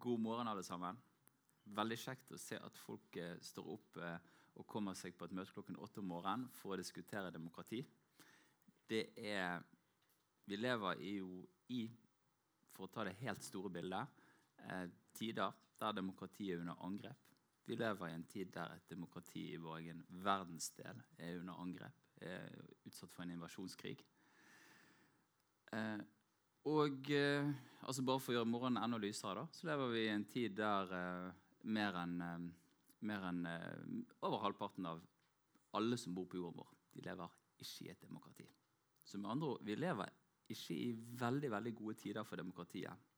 God morgen, alle sammen. Veldig kjekt å se at folk eh, står opp eh, og kommer seg på et møte klokken åtte om morgenen for å diskutere demokrati. Det er Vi lever i, jo i, for å ta det helt store bildet, eh, tider der demokratiet er under angrep. Vi lever i en tid der et demokrati i vår egen verdensdel er under angrep, er utsatt for en invasjonskrig. Eh, og eh, altså bare for å gjøre morgenen enda lysere, da, så lever vi i en tid der eh, mer enn eh, mer eh, over halvparten av alle som bor på jorden vår, de lever ikke i et demokrati. Så med andre ord, vi lever ikke i veldig veldig gode tider for demokratiet.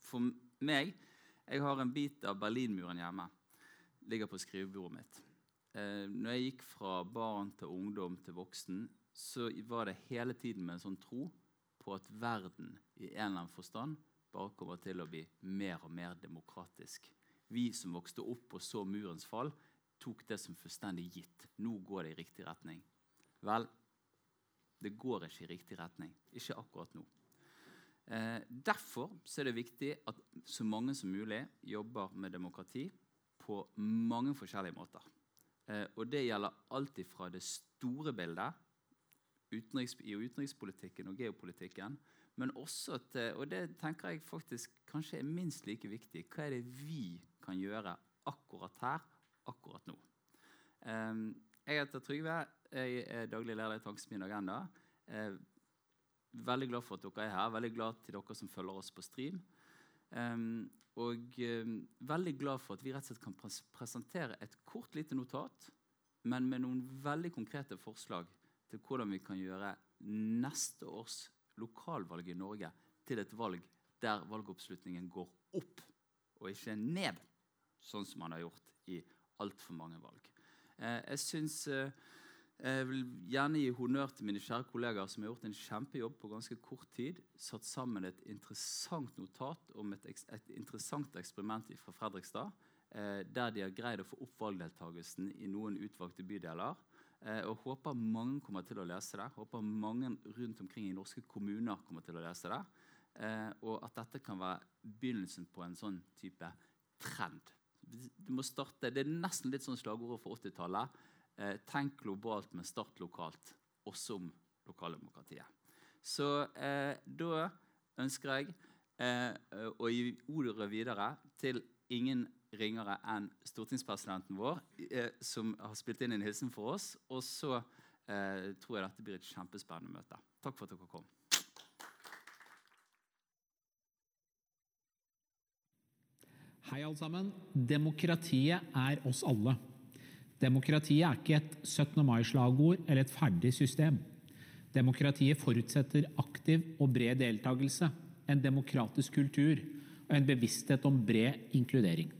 For meg Jeg har en bit av Berlinmuren hjemme. Ligger på skrivebordet mitt. Eh, når jeg gikk fra barn til ungdom til voksen, så var det hele tiden med en sånn tro på at verden i en eller annen forstand bare kommer til å bli mer og mer demokratisk. Vi som vokste opp og så murens fall, tok det som fullstendig gitt. Nå går det i riktig retning. Vel, det går ikke i riktig retning. Ikke akkurat nå. Eh, derfor er det viktig at så mange som mulig jobber med demokrati på mange forskjellige måter. Eh, og det gjelder alltid fra det store bildet utenriks, i utenrikspolitikken og geopolitikken. Men også til, og det tenker jeg faktisk kanskje er minst like viktig, hva er det vi kan gjøre akkurat her, akkurat nå? Um, jeg heter Trygve. Jeg er daglig leder i Tankesmien Agenda. Eh, veldig glad for at dere er her. Veldig glad til dere som følger oss på stream. Um, og um, veldig glad for at vi rett og slett kan pres presentere et kort, lite notat, men med noen veldig konkrete forslag til hvordan vi kan gjøre neste års lokalvalg i Norge til et valg der valgoppslutningen går opp og ikke ned, sånn som man har gjort i altfor mange valg. Eh, jeg synes eh, jeg vil gjerne gi honnør til mine kjære kollegaer som har gjort en kjempejobb på ganske kort tid. Satt sammen et interessant notat om et, et interessant eksperiment fra Fredrikstad. Eh, der de har greid å få opp valgdeltakelsen i noen utvalgte bydeler. Eh, og håper mange kommer til å lese det. Håper mange rundt omkring i norske kommuner kommer til å lese det. Eh, og at dette kan være begynnelsen på en sånn type trend. Det, må starte, det er nesten litt sånn slagordet for 80-tallet. Eh, tenk globalt, men start lokalt. Også om lokaldemokratiet. Så eh, da ønsker jeg eh, å gi ordet videre til ingen ringere enn stortingspresidenten vår, eh, som har spilt inn en hilsen for oss. Og så eh, tror jeg dette blir et kjempespennende møte. Takk for at dere kom. Hei, alle sammen. Demokratiet er oss alle. Demokratiet er ikke et 17. mai-slagord eller et ferdig system. Demokratiet forutsetter aktiv og bred deltakelse, en demokratisk kultur og en bevissthet om bred inkludering.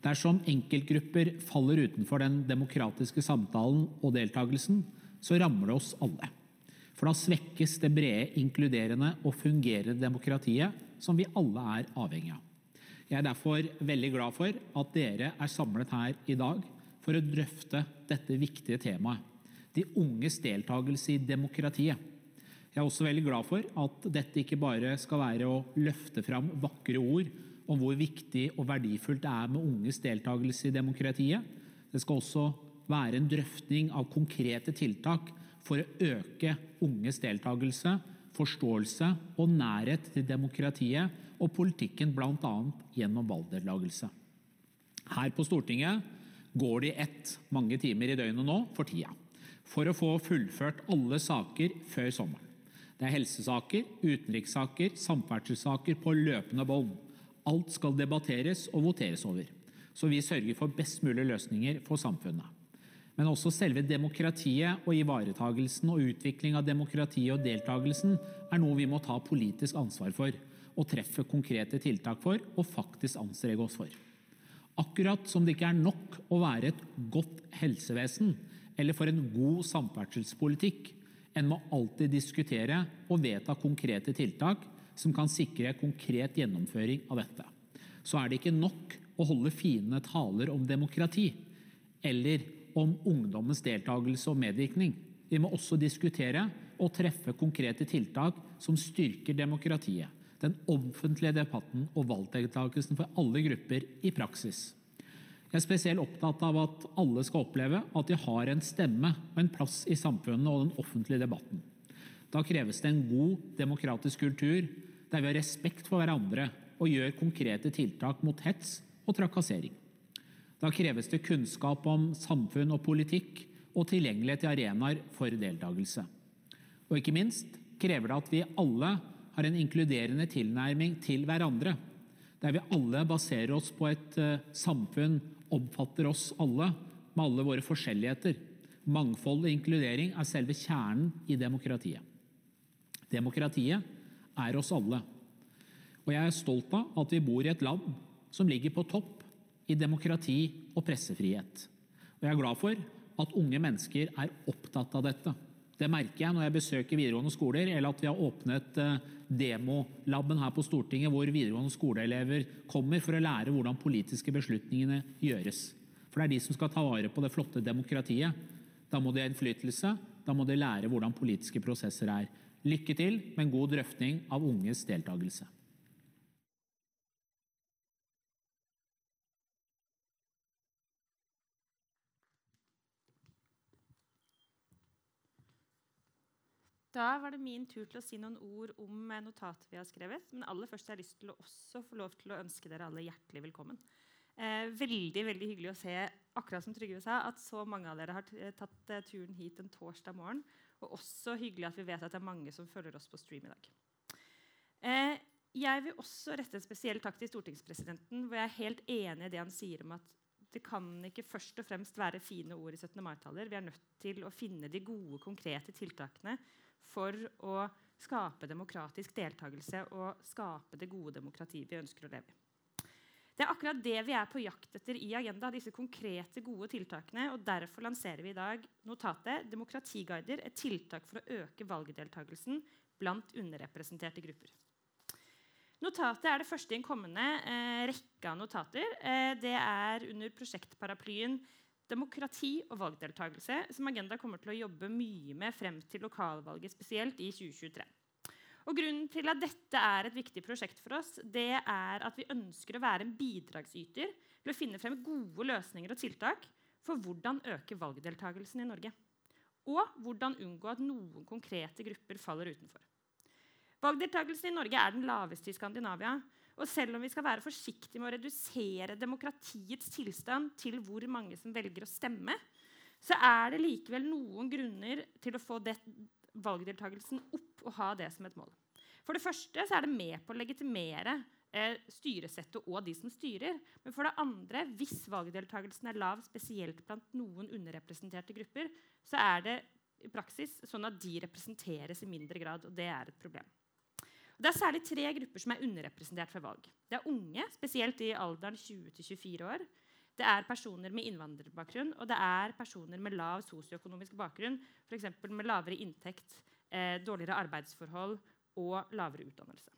Dersom enkeltgrupper faller utenfor den demokratiske samtalen og deltakelsen, så rammer det oss alle. For da svekkes det brede, inkluderende og fungerende demokratiet som vi alle er avhengig av. Jeg er derfor veldig glad for at dere er samlet her i dag for å drøfte dette viktige temaet. De unges deltakelse i demokratiet. Jeg er også veldig glad for at dette ikke bare skal være å løfte fram vakre ord om hvor viktig og verdifullt det er med unges deltakelse i demokratiet. Det skal også være en drøfting av konkrete tiltak for å øke unges deltakelse, forståelse og nærhet til demokratiet og politikken bl.a. gjennom valgdeltakelse. Her på Stortinget går det i ett mange timer i døgnet nå for tida for å få fullført alle saker før sommeren. Det er helsesaker, utenrikssaker, samferdselssaker på løpende bånd. Alt skal debatteres og voteres over. Så vi sørger for best mulige løsninger for samfunnet. Men også selve demokratiet og ivaretagelsen og utvikling av demokratiet og deltagelsen er noe vi må ta politisk ansvar for og treffe konkrete tiltak for og faktisk anstrenge oss for. Akkurat som det ikke er nok å være et godt helsevesen eller for en god samferdselspolitikk. En må alltid diskutere og vedta konkrete tiltak som kan sikre konkret gjennomføring av dette. Så er det ikke nok å holde fine taler om demokrati eller om ungdommens deltakelse og medvirkning. Vi må også diskutere og treffe konkrete tiltak som styrker demokratiet, den offentlige debatten og valgdeltakelsen for alle grupper i praksis. Jeg er spesielt opptatt av at alle skal oppleve at de har en stemme og en plass i samfunnet og den offentlige debatten. Da kreves det en god demokratisk kultur der vi har respekt for hverandre og gjør konkrete tiltak mot hets og trakassering. Da kreves det kunnskap om samfunn og politikk og tilgjengelighet til arenaer for deltakelse. Og ikke minst krever det at vi alle har en inkluderende tilnærming til hverandre, der vi alle baserer oss på et uh, samfunn, omfatter oss alle med alle våre forskjelligheter. Mangfold og inkludering er selve kjernen i demokratiet. Demokratiet er oss alle. Og jeg er stolt av at vi bor i et land som ligger på topp i demokrati og pressefrihet. Og jeg er glad for at unge mennesker er opptatt av dette. Det merker jeg når jeg besøker videregående skoler, eller at vi har åpnet eh, demolaben her på Stortinget, hvor videregående skoleelever kommer for å lære hvordan politiske beslutningene gjøres. For det er de som skal ta vare på det flotte demokratiet. Da må de ha innflytelse, da må de lære hvordan politiske prosesser er. Lykke til med en god drøfting av unges deltakelse. Da var det min tur til å si noen ord om notatet vi har skrevet. Men aller først har jeg lyst til å også få lov til å ønske dere alle hjertelig velkommen. Eh, veldig veldig hyggelig å se akkurat som Trygve sa, at så mange av dere har tatt eh, turen hit en torsdag morgen. Og også hyggelig at vi vet at det er mange som følger oss på stream i dag. Eh, jeg vil også rette en spesiell takk til stortingspresidenten, hvor jeg er helt enig i det han sier om at det kan ikke først og fremst være fine ord i 17. mai-taler. Vi er nødt til å finne de gode, konkrete tiltakene for å skape demokratisk deltakelse og skape det gode demokratiet vi ønsker å leve i. Det er akkurat det vi er på jakt etter i Agenda. disse konkrete, gode tiltakene, og Derfor lanserer vi i dag notatet 'Demokratiguider et tiltak for å øke valgdeltakelsen blant underrepresenterte grupper'. Notatet er det første i en kommende eh, rekke av notater. Eh, det er under prosjektparaplyen demokrati og valgdeltakelse, som Agenda kommer til å jobbe mye med frem til lokalvalget, spesielt i 2023. Og grunnen til at dette er et viktig prosjekt for oss, det er at vi ønsker å være en bidragsyter til å finne frem gode løsninger og tiltak for hvordan øke valgdeltakelsen i Norge. Og hvordan unngå at noen konkrete grupper faller utenfor. Valgdeltakelsen i Norge er den laveste i Skandinavia. Og selv om vi skal være forsiktige med å redusere demokratiets tilstand til hvor mange som velger å stemme, så er det likevel noen grunner til å få det, valgdeltakelsen opp og ha det som et mål. For det første er det med på å legitimere eh, styresettet og de som styrer. Men for det andre, hvis valgdeltakelsen er lav, spesielt blant noen underrepresenterte grupper, så er det i praksis sånn at de representeres i mindre grad. Og det er et problem. Det er særlig tre grupper som er underrepresentert ved valg. Det er unge, spesielt i alderen 20-24 år. Det er personer med innvandrerbakgrunn, og det er personer med lav sosioøkonomisk bakgrunn, f.eks. med lavere inntekt, eh, dårligere arbeidsforhold og lavere utdannelse.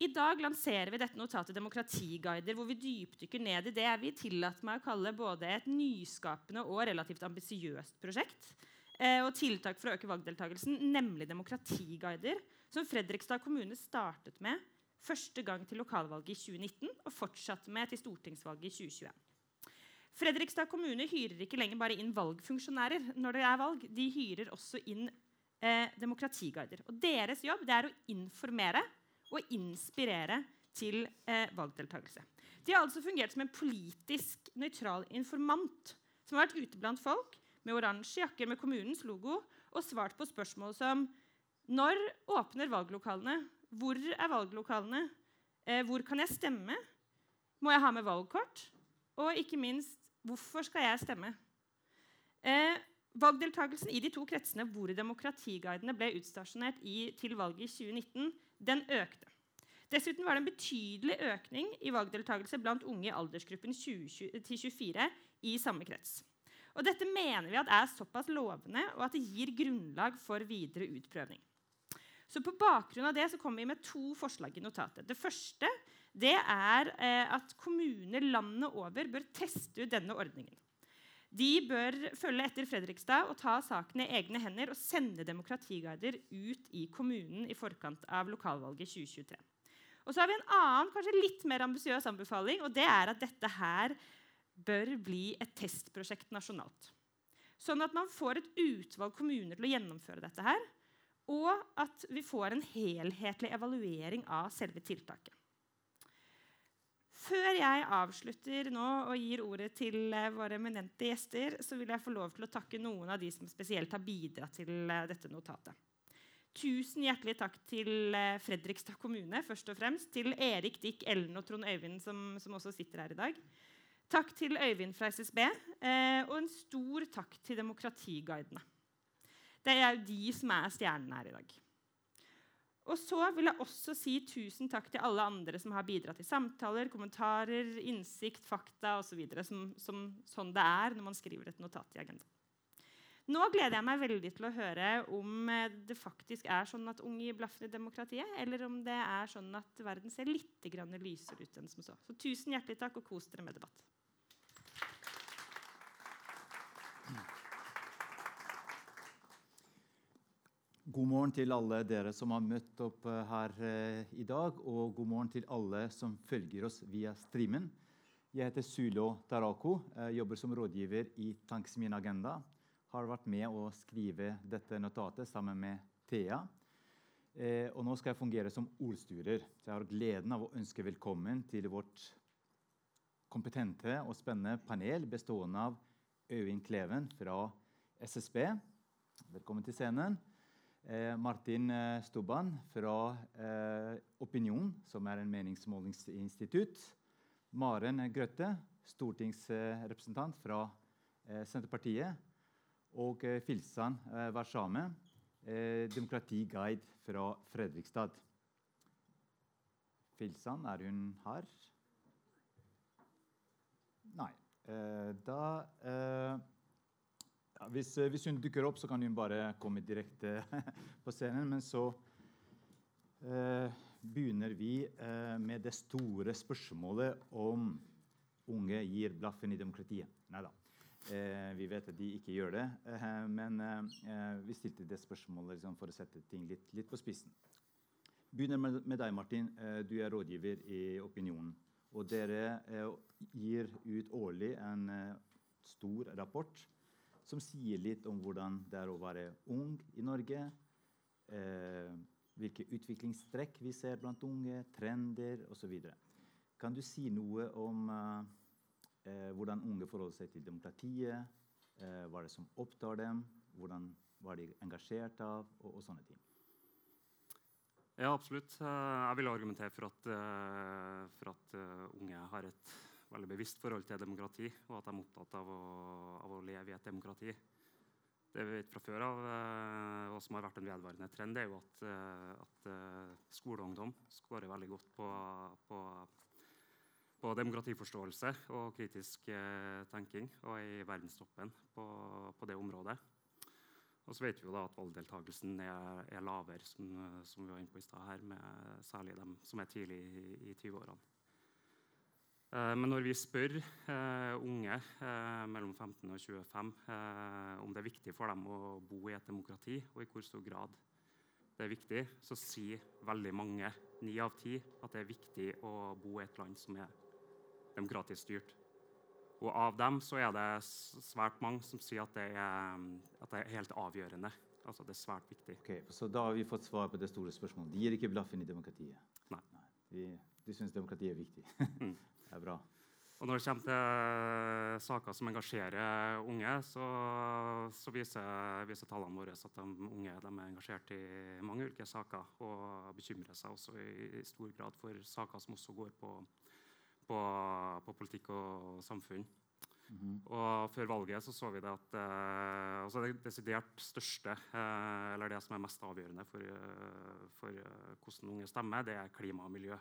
I dag lanserer vi dette notatet Demokratiguider, hvor vi dypdykker ned i det jeg vil tillate meg å kalle både et nyskapende og relativt ambisiøst prosjekt, eh, og tiltak for å øke valgdeltakelsen, nemlig demokratiguider, som Fredrikstad kommune startet med første gang til lokalvalget i 2019 og fortsatte med til stortingsvalget i 2021. Fredrikstad kommune hyrer ikke lenger bare inn valgfunksjonærer når det er valg. De hyrer også inn eh, demokratiguider. Og deres jobb er å informere og inspirere til eh, valgdeltakelse. De har altså fungert som en politisk nøytral informant som har vært ute blant folk med oransje jakker med kommunens logo og svart på spørsmål som når åpner valglokalene? Hvor er valglokalene? Eh, hvor kan jeg stemme? Må jeg ha med valgkort? Og ikke minst, hvorfor skal jeg stemme? Eh, valgdeltakelsen i de to kretsene hvor demokratiguidene ble utstasjonert i, til valget i 2019, den økte. Dessuten var det en betydelig økning i valgdeltakelse blant unge i aldersgruppen 20-24 i samme krets. Og dette mener vi er såpass lovende og at det gir grunnlag for videre utprøvning. Så På bakgrunn av det så kommer vi med to forslag i notatet. Det første det er eh, at kommuner landet over bør teste ut denne ordningen. De bør følge etter Fredrikstad og ta saken i egne hender og sende demokratiguider ut i kommunen i forkant av lokalvalget 2023. Og så har vi en annen, kanskje litt mer ambisiøs anbefaling, og det er at dette her bør bli et testprosjekt nasjonalt. Sånn at man får et utvalg kommuner til å gjennomføre dette her, og at vi får en helhetlig evaluering av selve tiltaket. Før jeg avslutter nå og gir ordet til eh, våre eminente gjester, så vil jeg få lov til å takke noen av de som spesielt har bidratt til eh, dette notatet. Tusen hjertelig takk til eh, Fredrikstad kommune, først og fremst. Til Erik, Dick, Ellen og Trond Øyvind, som, som også sitter her i dag. Takk til Øyvind fra SSB, og en stor takk til Demokratiguidene. Det er jo de som er stjernene her i dag. Og så vil jeg også si tusen takk til alle andre som har bidratt i samtaler, kommentarer, innsikt, fakta osv. Som, som sånn det er når man skriver et notat i agendaen. Nå gleder jeg meg veldig til å høre om eh, det faktisk er sånn at unge gir blaffen i demokratiet, eller om det er sånn at verden ser litt lysere ut enn som så. Så tusen hjertelig takk, og kos dere med debatt. God morgen til alle dere som har møtt opp eh, her eh, i dag, og god morgen til alle som følger oss via streamen. Jeg heter Sulo Tarako, jeg jobber som rådgiver i Tanks Min Agenda. Har vært med å skrive dette notatet sammen med Thea. Eh, og nå skal jeg fungere som ordstyrer. Så jeg har gleden av å ønske velkommen til vårt kompetente og spennende panel bestående av Øyvind Kleven fra SSB. Velkommen til scenen. Eh, Martin eh, Stubban fra eh, Opinion, som er en meningsmålingsinstitutt. Maren Grøtte, stortingsrepresentant fra Senterpartiet. Og Filsan Warsame, demokratiguide fra Fredrikstad. Filsan, er hun her? Nei. Da ja, hvis, eh, hvis, hun dukker opp, så kan hun bare komme direkte på scenen. Men så eh, begynner vi eh, med det store spørsmålet om unge gir blaffen i demokratiet. Nei da. Eh, vi vet at de ikke gjør det. Eh, men eh, vi stilte det spørsmålet liksom, for å sette ting litt, litt på spissen. Begynner med, med deg, Martin. du er rådgiver i Opinionen. Og dere gir ut årlig en stor rapport som sier litt om hvordan det er å være ung i Norge. Eh, hvilke utviklingstrekk vi ser blant unge, trender osv. Kan du si noe om eh, hvordan unge forholder seg til demokratiet? Eh, hva er det som opptar dem? Hvordan var de engasjert av? Og, og sånne ting. Ja, absolutt. Eh, jeg vil argumentere for at, eh, for at unge har et veldig bevisst forhold til demokrati, og at de er opptatt av å, av å leve i et demokrati. Det vi vet fra før av, eh, og som har vært en vedvarende trend, er jo at, eh, at eh, skoleungdom skårer veldig godt på, på, på, demokratiforståelse og kritisk tenking, og er i verdenstoppen på, på det området. Og så vet vi jo da at valgdeltakelsen er, er lavere, som, som, vi var inne på i stad her, med særlig dem som er tidlig i, i 20-årene. Eh, men når vi spør uh, unge uh, mellom 15 og 25 uh, om det er viktig for dem å bo i et demokrati, og i hvor stor grad det er viktig, så sier veldig mange, ni av ti, at det er viktig å bo i et land som er demokratisk styrt. Og av dem så er det svært mange som sier at det er, at det er helt avgjørende. Altså det er svært viktig. Okay, så da har vi fått svar på det store spørsmålet. De gir ikke blaffen i demokratiet? Nei. Nei de, de syns demokratiet er viktig. mm. Det er bra. Og når det kommer til saker som engasjerer unge, så, så viser, viser, tallene våre at de unge de er engasjert i mange ulike saker og bekymrer seg også i, i stor grad for saker som også går på, på, på politikk og samfunn. Mm -hmm. Og Før valget så, så vi det at eh, altså det desidert største, eh, eller det som er mest avgjørende for, eh, for eh, hvordan unge stemmer, det er klima og miljø.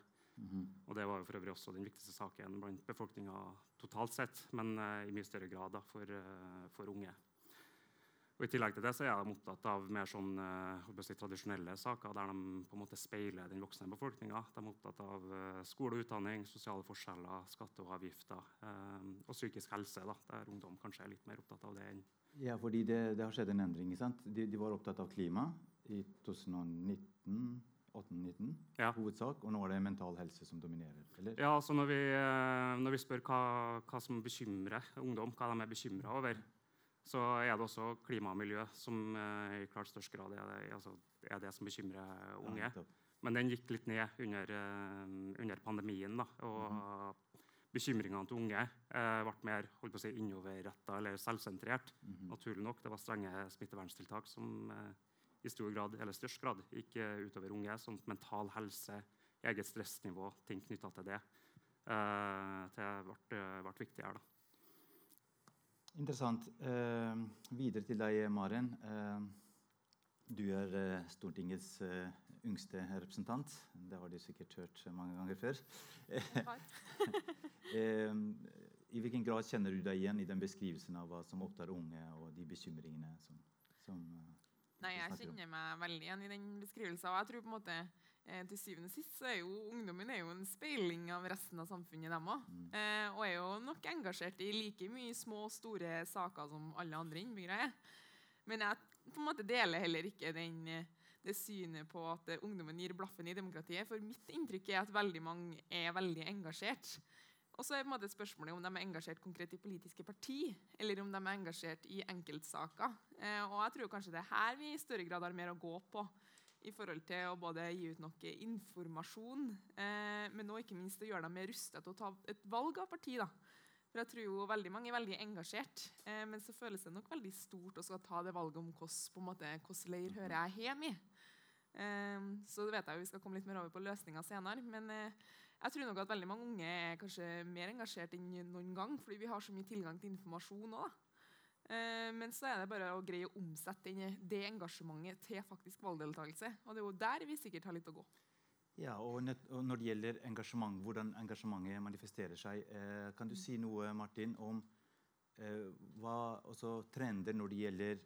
Og Det var for øvrig også den viktigste saken blant befolkninga totalt sett, men uh, i mye større grad da, for, uh, for, unge. Og I tillegg til det så er de opptatt av mer sånn, uh, si, tradisjonelle saker der de på en måte speiler den voksne befolkninga. De er opptatt av skole og utdanning, sosiale forskjeller, skatte og avgifter og psykisk helse. Da, der ungdom kanskje er litt mer opptatt av det enn Ja, fordi det, det har skjedd en endring. sant? De, de var opptatt av klima i 2019. 18-19 Ja. hovedsak, og nå er det mental helse som dominerer? eller? Ja, altså når vi, eh, når vi spør hva, hva som bekymrer ungdom, hva de er bekymra over, så er det også klima og miljø som eh, i klart størst grad er det, altså, er det som bekymrer unge. Ja, Men den gikk litt ned under, eh, under pandemien. Da, og bekymringene til unge eh, ble mer holdt på å si, innoverretta eller selvsentrert. Mhm. Naturlig nok. Det var strenge smitteverntiltak som eh, i stor grad, eller størst grad gikk eh, utover unge. Sånn mental helse, eget stressnivå, ting knytta til det. Eh, det ble, ble viktig her, da. Interessant. Eh, videre til deg, Maren. Eh, du er eh, Stortingets eh, yngste representant. Det har du sikkert hørt mange ganger før. Eh, I hvilken grad kjenner du deg igjen i den beskrivelsen av hva som opptar unge, og de bekymringene som, som eh, Nei, jeg kjenner meg veldig igjen i den beskrivelsen. Og jeg tror på en måte eh, til syvende og sist så er jo ungdommen er jo en speiling av resten av samfunnet, dem òg. Mm. Eh, og er jo nok engasjert i like mye små og store saker som alle andre innbyggere er. Men jeg på en måte deler heller ikke den, eh, det synet på at eh, ungdommen gir blaffen i demokratiet. For mitt inntrykk er at veldig mange er veldig engasjert. Og så er på en måte spørsmålet om de er engasjert konkret i politiske parti, eller om de er engasjert i enkeltsaker. Eh, og jeg tror kanskje det er her vi i større grad har mer å gå på i forhold til å både gi ut noe informasjon, eh, men også ikke minst å gjøre dem mer rustet til å ta et valg av parti. da. For jeg tror jo veldig mange er veldig engasjert, eh, men så føles det nok veldig stort å skal ta det valget om hvordan, på en måte, hvordan leir hører jeg hjemme i. Eh, så det vet jeg jo vi skal komme litt mer over på løsninger senere. Men eh, jeg tror nok at veldig mange unge er kanskje mer engasjert enn noen gang, fordi vi har så mye tilgang til informasjon òg. Eh, men så er det bare å greie å omsette det engasjementet til faktisk valgdeltakelse. Og det er jo der vi sikkert har litt å gå. Ja, og, Når det gjelder engasjement, hvordan engasjementet manifesterer seg, eh, kan du si noe Martin, om eh, hva, trender når det gjelder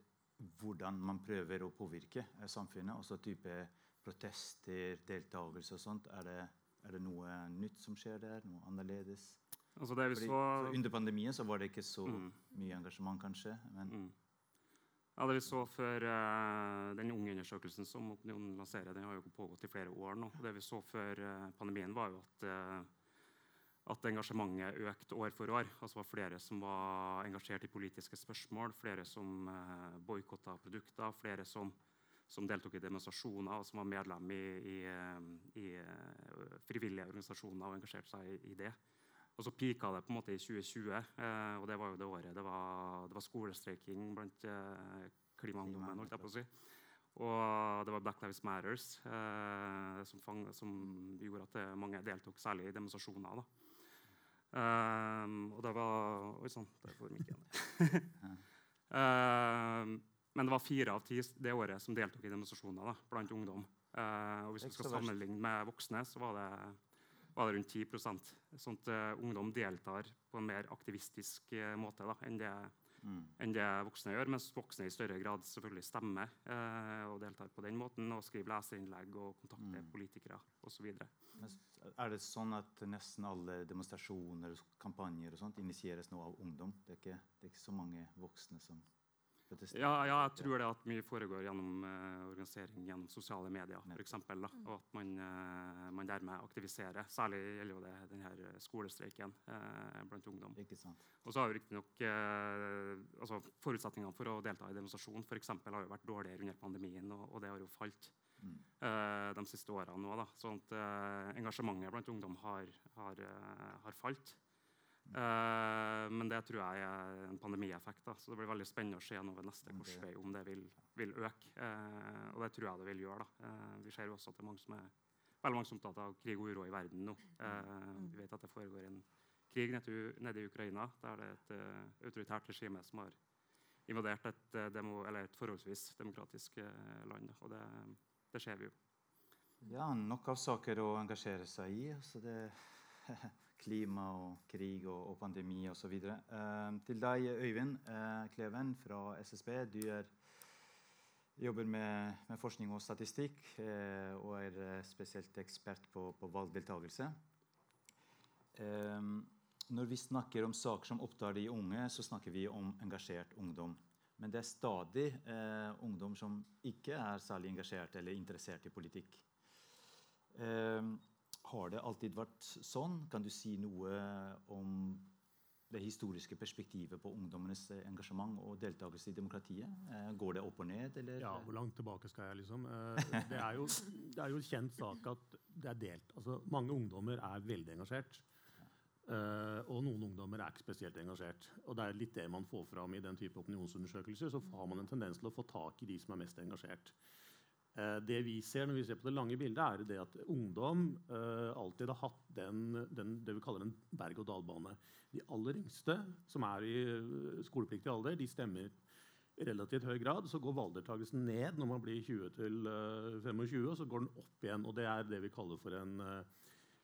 hvordan man prøver å påvirke eh, samfunnet? Også type protester, deltakelse og sånt. Er det, er det noe nytt som skjer der? Noe annerledes? Altså det vi Fordi, så, under pandemien så var det ikke så Mm. mye engasjement, kanskje. Men Mm. Ja, det vi så før uh, Den unge undersøkelsen som Opinionen lanserer, den har jo pågått i flere år nå. Det vi så før uh, pandemien, var jo at, uh, at engasjementet økte år for år. Altså var flere som var engasjert i politiske spørsmål, flere som uh, boikotta produkter, flere som, som deltok i demonstrasjoner, og som var medlem i, i, eh, i eh, frivillige organisasjoner og engasjerte seg i, det. Og så pika det på en måte i 2020, eh, og det var jo det året det var, det var skolestreiking blant eh, klimaungdommen. holdt jeg på å si. Og det var Black Lives Matters eh, som, fang, som gjorde at eh, mange deltok, særlig i demonstrasjoner. da. Um, og det var Oi sann, der får mikken. Ehm, men det var fire av ti det året som deltok i demonstrasjoner da, blant ungdom. Eh, og hvis vi skal sammenligne med voksne, så var det, var det rundt 10 Sånn at eh, ungdom deltar på en mer aktivistisk eh, måte da, enn det mm. enn det voksne gjør, mens voksne i større grad selvfølgelig stemmer eh, og deltar på den måten, og skriver leserinnlegg og kontakter Mm. politikere osv. Er det sånn at nesten alle demonstrasjoner og kampanjer og sånt initieres nå av ungdom? Det er ikke, det er ikke så mange voksne som? Ja, ja, jeg tror det at mye foregår gjennom uh, organisering gjennom sosiale medier, for eksempel, da, og at man, uh, man dermed aktiviserer. Særlig gjelder jo det denne skolestreiken uh, blant ungdom. Ikke sant? Og så har jo riktignok uh, altså Forutsetningene for å delta i demonstrasjon for eksempel, har jo vært dårligere under pandemien, og, og det har jo falt Mm. de siste årene. Da. Sånn at engasjementet blant ungdom har, har, har falt. Eh, men det tror jeg er en pandemieffekt. Da. Så det blir veldig spennende å se nå ved neste korsvei om det vil, vil øke. Uh, og det tror jeg det vil gjøre. Eh, vi ser jo også at det er mange som er veldig mange som er opptatt av krig og uro i verden nå. Eh, vi vet at det foregår en krig nede, i- nede i Ukraina, der det er et uh, autoritært regime som har invadert et, demo, eller et forholdsvis demokratisk land. Og det, det ser vi jo. Ja, nok av saker å engasjere seg i. så det klima og krig og, og pandemi osv. Uh, til deg, Øyvind uh, Kleven fra SSB. Du er jobber med, med forskning og statistikk uh, og er eh, spesielt ekspert på, på valgdeltakelse. Eh, når vi snakker om saker som opptar de unge, så snakker vi om engasjert ungdom. Men det er stadig eh, ungdom som ikke er særlig engasjert eller interessert i politikk. Eh, har det alltid vært sånn? Kan du si noe om det historiske perspektivet på ungdommenes eh, engasjement og deltakelse i demokratiet? Eh, går det opp og ned? Eller? Ja, hvor langt tilbake skal jeg, liksom? Eh, det er jo, det er jo en kjent sak at det er delt. Altså, mange ungdommer er veldig engasjert. Uh, og noen ungdommer er ikke spesielt engasjert. Og det er litt det man får fram i den type opinionsundersøkelser. Så har man en tendens til å få tak i de som er mest engasjert. Uh, det vi ser når vi ser på det lange bildet, er det at ungdom uh, alltid har hatt den, den, det vi kaller en berg-og-dal-bane. De aller yngste, som er i skolepliktig alder, de stemmer i relativt høy grad. Så går valgdeltakelsen ned når man blir 20 til 25, og så går den opp igjen. Og det er det vi kaller for en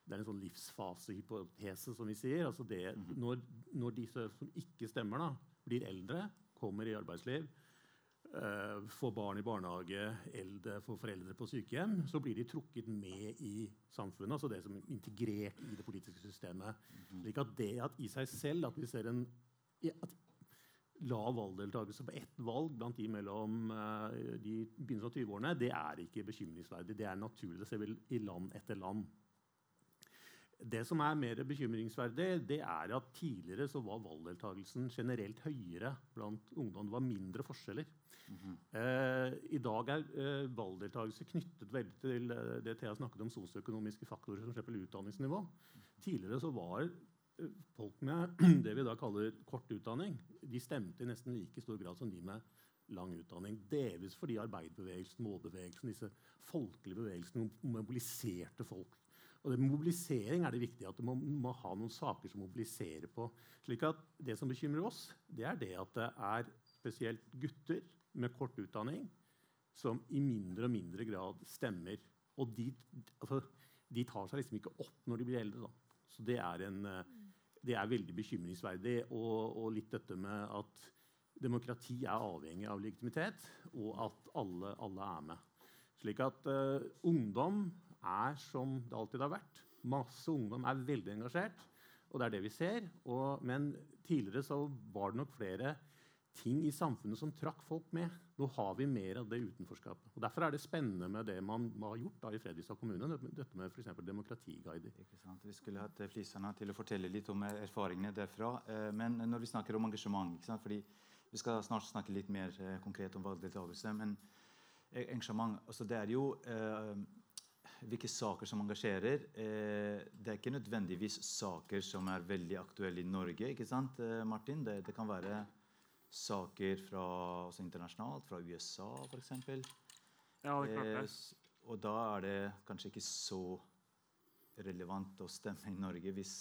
det en sånn livsfasehypotese, som vi sier. Altså det, mhm. når, når, disse som ikke stemmer, da, blir eldre, kommer i arbeidsliv, uh, får barn i barnehage, eldre, får foreldre på sykehjem, så blir de trukket med i samfunnet. altså det som er integrert i det politiske systemet. Mhm. slik at det at i seg selv at vi ser en lav valgdeltakelse på ett valg blant de mellom uh, de begynnelsen av 20-årene, det er ikke bekymringsverdig. Det er naturlig. Det ser vi i land etter land. Det som er mer bekymringsverdig, det er at tidligere så var valgdeltakelsen generelt høyere blant ungdom. Det var mindre forskjeller. Mm -hmm. eh, I dag er eh, valgdeltakelse knyttet veldig til eh, det Thea snakket om, sosioøkonomiske faktorer, som f.eks. utdanningsnivå. Tidligere så var eh, folk med det vi da kaller kort utdanning, de stemte i nesten like stor grad som de med lang utdanning. Delvis fordi arbeiderbevegelsen, målbevegelsen, disse folkelige bevegelsene mobiliserte folk og det, Mobilisering er det viktig. at Du må, må, ha noen saker som mobiliserer på. slik at Det som bekymrer oss, det er det at det er spesielt gutter med kort utdanning som i mindre og mindre grad stemmer. Og de, altså, de tar seg liksom ikke opp når de blir eldre. Da. Så det er, en, det er veldig bekymringsverdig. Og, og, litt dette med at demokrati er avhengig av legitimitet, og at alle, alle er med. Slik at uh, ungdom er som det alltid har vært. Masse ungdom er veldig engasjert, og det er det vi ser. Og, men tidligere så var det nok flere ting i samfunnet som trakk folk med. Nå har vi mer av det utenforskapet. Og Derfor er det spennende med det man har gjort da i Fredrikstad kommune. Dette med f.eks. demokratiguider. Vi skulle hatt Fliserne til å fortelle litt om erfaringene derfra. Eh, men når vi snakker om engasjement fordi Vi skal snart snakke litt mer eh, konkret om valgdeltakelse. Men eh, engasjement altså Det er jo hvilke saker som engasjerer. Eh, det er ikke nødvendigvis saker som er veldig aktuelle i Norge. ikke sant, eh, Martin? Det, det kan være saker fra, også internasjonalt, fra USA f.eks. Ja, det er klart det. Eh, og da er det kanskje ikke så relevant å stemme i Norge hvis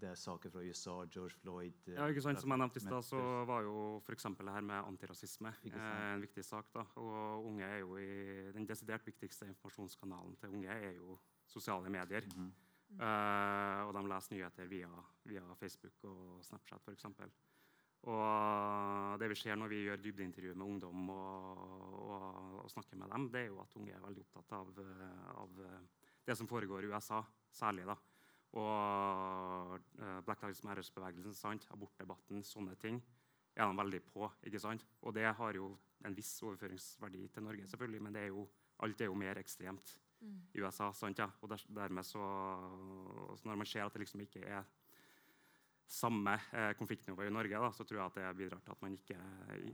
det er saker fra USA, George Floyd eh, Ja, ikke sant? Som jeg nevnte i stad, så var jo f.eks. det her med antirasisme eh, en viktig sak. da, og unge er jo i, Den desidert viktigste informasjonskanalen til unge er jo sosiale medier. Mm -hmm. eh, og de leser nyheter via, via Facebook og Snapchat f.eks. Og det vi ser når vi gjør dybdeintervju med ungdom og, og, og, snakker med dem, det er jo at unge er veldig opptatt av, av det som foregår i USA, særlig. da. Og uh, Black Lives Matters-bevegelsen, abortdebatten, sånne ting er de veldig på. ikke sant? Og det har jo en viss overføringsverdi til Norge, selvfølgelig, men er jo, alt er jo mer ekstremt mm. i USA. sant, ja? Og der, dermed så, så Når man ser at det liksom ikke er samme eh, konfliktnivå i Norge, da, så tror jeg at det bidrar til at man ikke,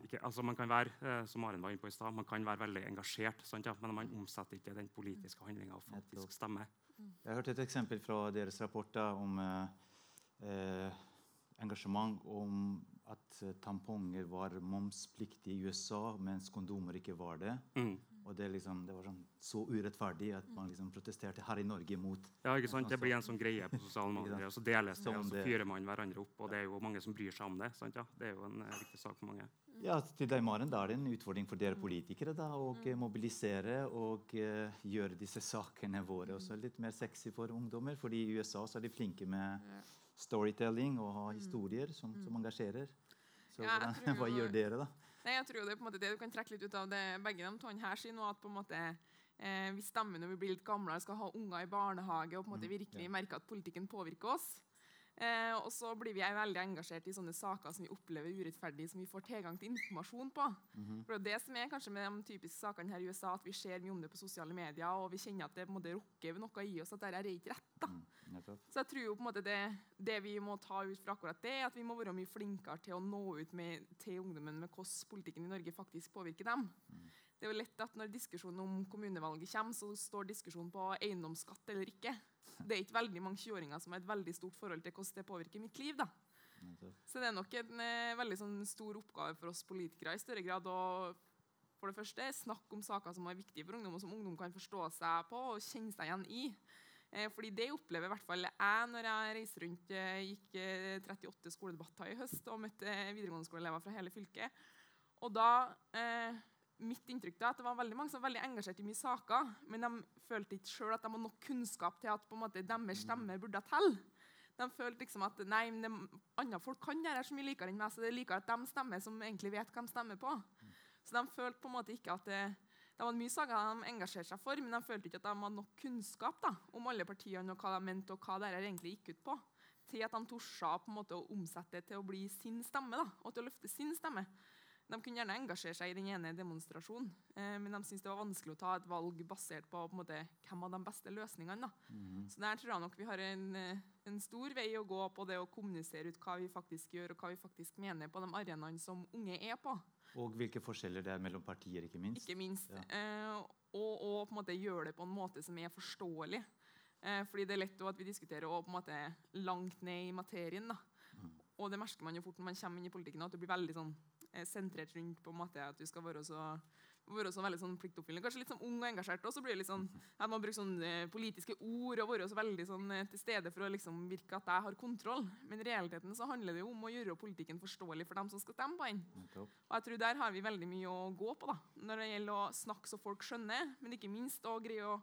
ikke altså Man kan være eh, som Maren var inne på i sted, man kan være veldig engasjert, sant, ja? men man omsetter ikke den politiske handlinga og faktisk stemme. Jeg har hørt et eksempel fra deres rapporter om eh, eh, engasjement om at tamponger var momspliktige i USA, mens kondomer ikke var det. Mm. Og det, liksom, det, var sånn, så urettferdig at man liksom protesterte her i Norge mot Ja, ikke sant? Det blir en sånn greie på sosiale medier, og så deles det, og så fyrer man hverandre opp. Og det er jo mange som bryr seg om det. sant? Ja, Det er jo en uh, viktig sak for mange. Ja, til deg, Maren, Da er det en utfordring for dere politikere da, å uh, mobilisere og uh, gjøre disse sakene våre også litt mer sexy for ungdommer. fordi i USA så er de flinke med storytelling og har historier som, som engasjerer. Så ja, hva gjør dere, da? Nei, jeg tror det er på en måte det du kan trekke litt ut av det begge de to her sier nå, at på en måte eh, vi stemmer når vi blir litt gamle og skal ha unger i barnehage og på en måte virkelig merke at politikken påvirker oss. Eh, og så blir vi veldig engasjert i sånne saker som vi opplever urettferdig, som vi får tilgang til informasjon på. For det er det som er kanskje med de typiske sakene her i USA, at vi ser mye om det på sosiale medier, og vi kjenner at det måte rokker ved noe i oss, at dette er ikke rett. da. Mm, Så jeg tror jo på en måte det, det vi må ta ut fra akkurat det, er at vi må være mye flinkere til å nå ut med, til ungdommen med hvordan politikken i Norge faktisk påvirker dem. Det er jo lett at Når diskusjonen om kommunevalget kommer, så står diskusjonen på eiendomsskatt eller ikke. Det er ikke veldig mange 20-åringer som har et veldig stort forhold til hvordan det påvirker mitt liv. da. Så det er nok en eh, veldig sånn, stor oppgave for oss politikere i større grad å for det første snakke om saker som er viktige for ungdom, og som ungdom kan forstå seg på og kjenne seg igjen i. Eh, fordi det opplever i hvert fall jeg når jeg reiser rundt, eh, gikk eh, 38 skoledebatter i høst og møtte eh, videregående skoleelever fra hele fylket. Og da, eh, Mitt inntrykk er at det var veldig mange som var veldig engasjert i mye saker, men de følte ikke selv at de hadde nok kunnskap til at på en måte deres stemme burde telle. De følte liksom at nei, men det, andre folk kan det her så mye likere enn meg, så det er likere at de stemmer som egentlig vet hva de stemmer på. Så de følte på en måte ikke at det, det var mye saker de engasjerte seg for, men de følte ikke at de hadde nok kunnskap da, om alle partiene og hva de mente, og hva dette egentlig gikk ut på. Til at de torde å omsette det til å bli sin stemme, da, og til å løfte sin stemme. De kunne gjerne engasjere seg i den ene demonstrasjonen, eh, men de syntes det var vanskelig å ta et valg basert på, på måte, hvem av de beste løsningene. Da. Så der tror jeg nok vi har en, eh, en stor vei å gå på det å kommunisere ut hva vi faktisk gjør, og hva vi faktisk mener på de arenaene som unge er på. Og hvilke forskjeller det er mellom partier, ikke minst. Ikke minst. Ja. Eh, og, og på en måte gjøre det på en måte som er forståelig. Eh, fordi det er lett at vi diskuterer og på en måte langt ned i materien. da. Og det merker man jo fort når man kommer inn i politikken, at det blir veldig sånn eh, sentrert rundt på en måte at du skal være så, være så veldig sånn pliktoppfyllende. Kanskje litt sånn ung og engasjert, og så blir det litt sånn at man bruker sånne eh, politiske ord og være så veldig sånn eh, til stede for å liksom virke at jeg har kontroll. Men i realiteten så handler det jo om å gjøre politikken forståelig for dem som skal stemme på den. Og jeg tror Der har vi veldig mye å gå på da, når det gjelder å snakke så folk skjønner, men ikke minst å greie å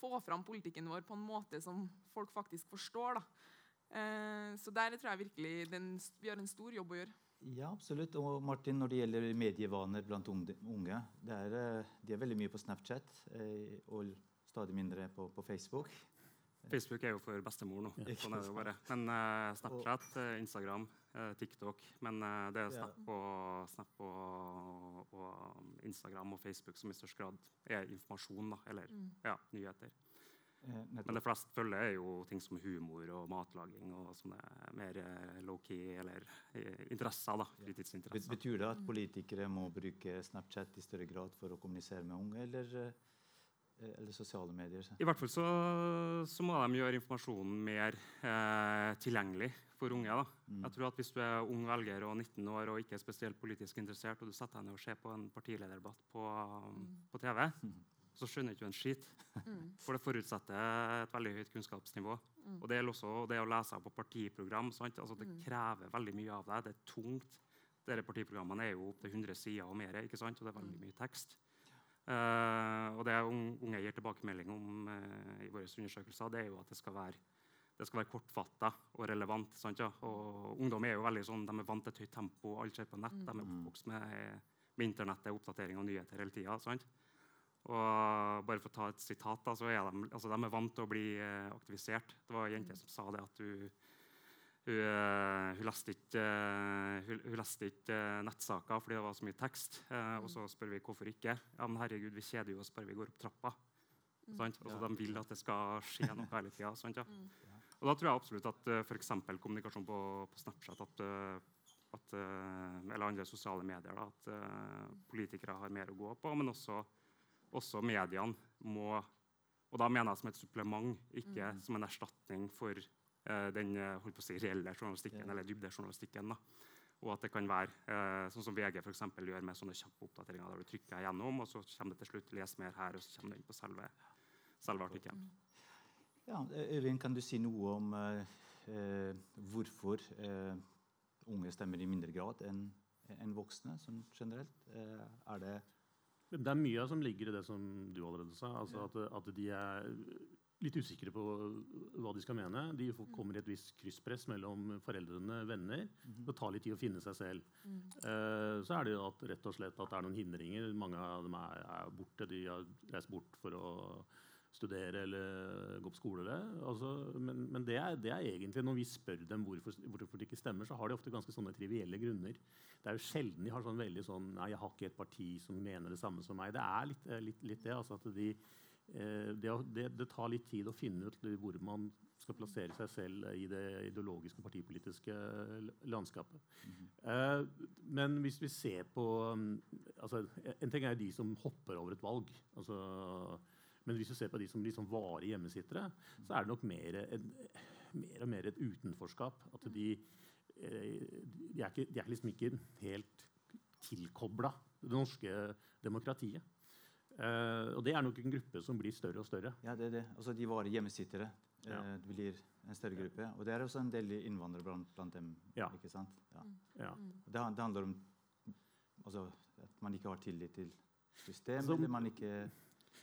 få fram politikken vår på en måte som folk faktisk forstår. da. Eh, så der tror jeg virkelig den, vi har en stor jobb å gjøre. Ja, absolutt. Og Martin, når det gjelder medievaner blant unge, det er, eh, de er veldig mye på Snapchat eh, og stadig mindre på, på Facebook. Facebook er jo for bestemor nå. Ja. Sånn er det jo bare. Men eh, Snapchat, Instagram, TikTok Men det er Ja. Snap, og, Snap og, og Instagram og Facebook som i størst grad er informasjon, da, eller ja, nyheter. Eh, Men det fleste følger er jo ting som humor og matlaging og sånne mer eh, low-key eller eh, interesser. da, Fritidsinteresser. Betyr det at politikere må bruke Snapchat i større grad for å kommunisere med unge, eller, eller sosiale medier? I hvert fall så, så må de gjøre informasjonen mer eh, tilgjengelig for unge. da. Mm. Jeg tror at Hvis du er ung velger og 19 år og ikke er spesielt politisk interessert, og du setter deg ned og ser på en partilederdebatt på, på TV, så skjønner ikke du en skit. For det forutsetter et veldig høyt kunnskapsnivå. Og det gjelder også det å lese på partiprogram. Sant? Altså, det krever veldig mye av deg. Det er tungt. Dere partiprogrammene er jo opptil 100 sider og mer, og det er veldig mye tekst. Uh, og det unge gir tilbakemelding om uh, i våre undersøkelser, det er jo at det skal være, det skal være kortfatta og relevant. Sant, ja? Og ungdom er jo veldig sånn, de er vant til et høyt tempo, alt skjer på nett. De er oppvokst med, med internettet, oppdatering og nyheter hele tida. Og bare for å ta et sitat, da, så er de, altså, de er vant til å bli eh, aktivisert. Det var ei jente som sa det at hun hun, eh, hun leste ikke, eh, hun, hun leste ikke eh, nettsaker fordi det var så mye tekst. Eh, og så spør vi hvorfor ikke. Ja, men herregud, vi kjeder jo oss bare vi går opp trappa. Sant? Altså, De vil at det skal skje noe hele tida. Sant, ja? Og da tror jeg absolutt at uh, f.eks. kommunikasjon på, på Snapchat at, at, eller andre sosiale medier, da, at uh, politikere har mer å gå på, men også, også mediene må Og da mener jeg som et supplement, ikke som en erstatning for eh, den eh, si, reelle journalistikken Ja. eller dybdejournalistikken. da. Og at det kan være eh, sånn som VG for eksempel, gjør med sånne kjappe oppdateringer der du trykker gjennom, og så kommer det til slutt 'les mer her', og så kommer det inn på selve, selve artikkelen. Ja, eh, Øyvind, kan du si noe om eh, eh, hvorfor eh, unge stemmer i mindre grad enn en voksne sånn generelt? Eh, er det Det er mye som ligger i det som du allerede sa. altså at, at de er litt usikre på hva de skal mene. De kommer i et visst krysspress mellom foreldrene venner. Det tar litt tid å finne seg selv. Eh, så er det at, rett og slett at det er noen hindringer. Mange av dem er, er borte. De har reist bort for å studere eller gå på skole. Altså, men, men det, er, det, er, egentlig når vi spør dem hvorfor, hvorfor, det ikke stemmer, så har de ofte ganske sånne trivielle grunner. Det er jo sjelden de har sånn veldig sånn Nei, jeg har ikke et parti som mener det samme som meg. Det er litt, litt, litt det. altså at de Eh, det, det, det, tar litt tid å finne ut hvor man skal plassere seg selv i det ideologiske partipolitiske landskapet. Mm -hmm. men hvis vi ser på mm, altså, En ting er de som hopper over et valg. Altså, men hvis du ser på de som liksom varer hjemmesittere, så er det nok mer, en, mer og mer et utenforskap. At de, eh, de, er, ikke, de er liksom ikke helt tilkobla det norske demokratiet. Uh, og det er nok en gruppe som blir større og større. Ja, det er det. Altså, de varer hjemmesittere. Ja. Uh, det blir en større gruppe. Og det er også en del innvandrere blant, blant dem. Ja. ikke sant? Ja. ja. Det, det, handler om altså, at man ikke har tillit til systemet, eller man ikke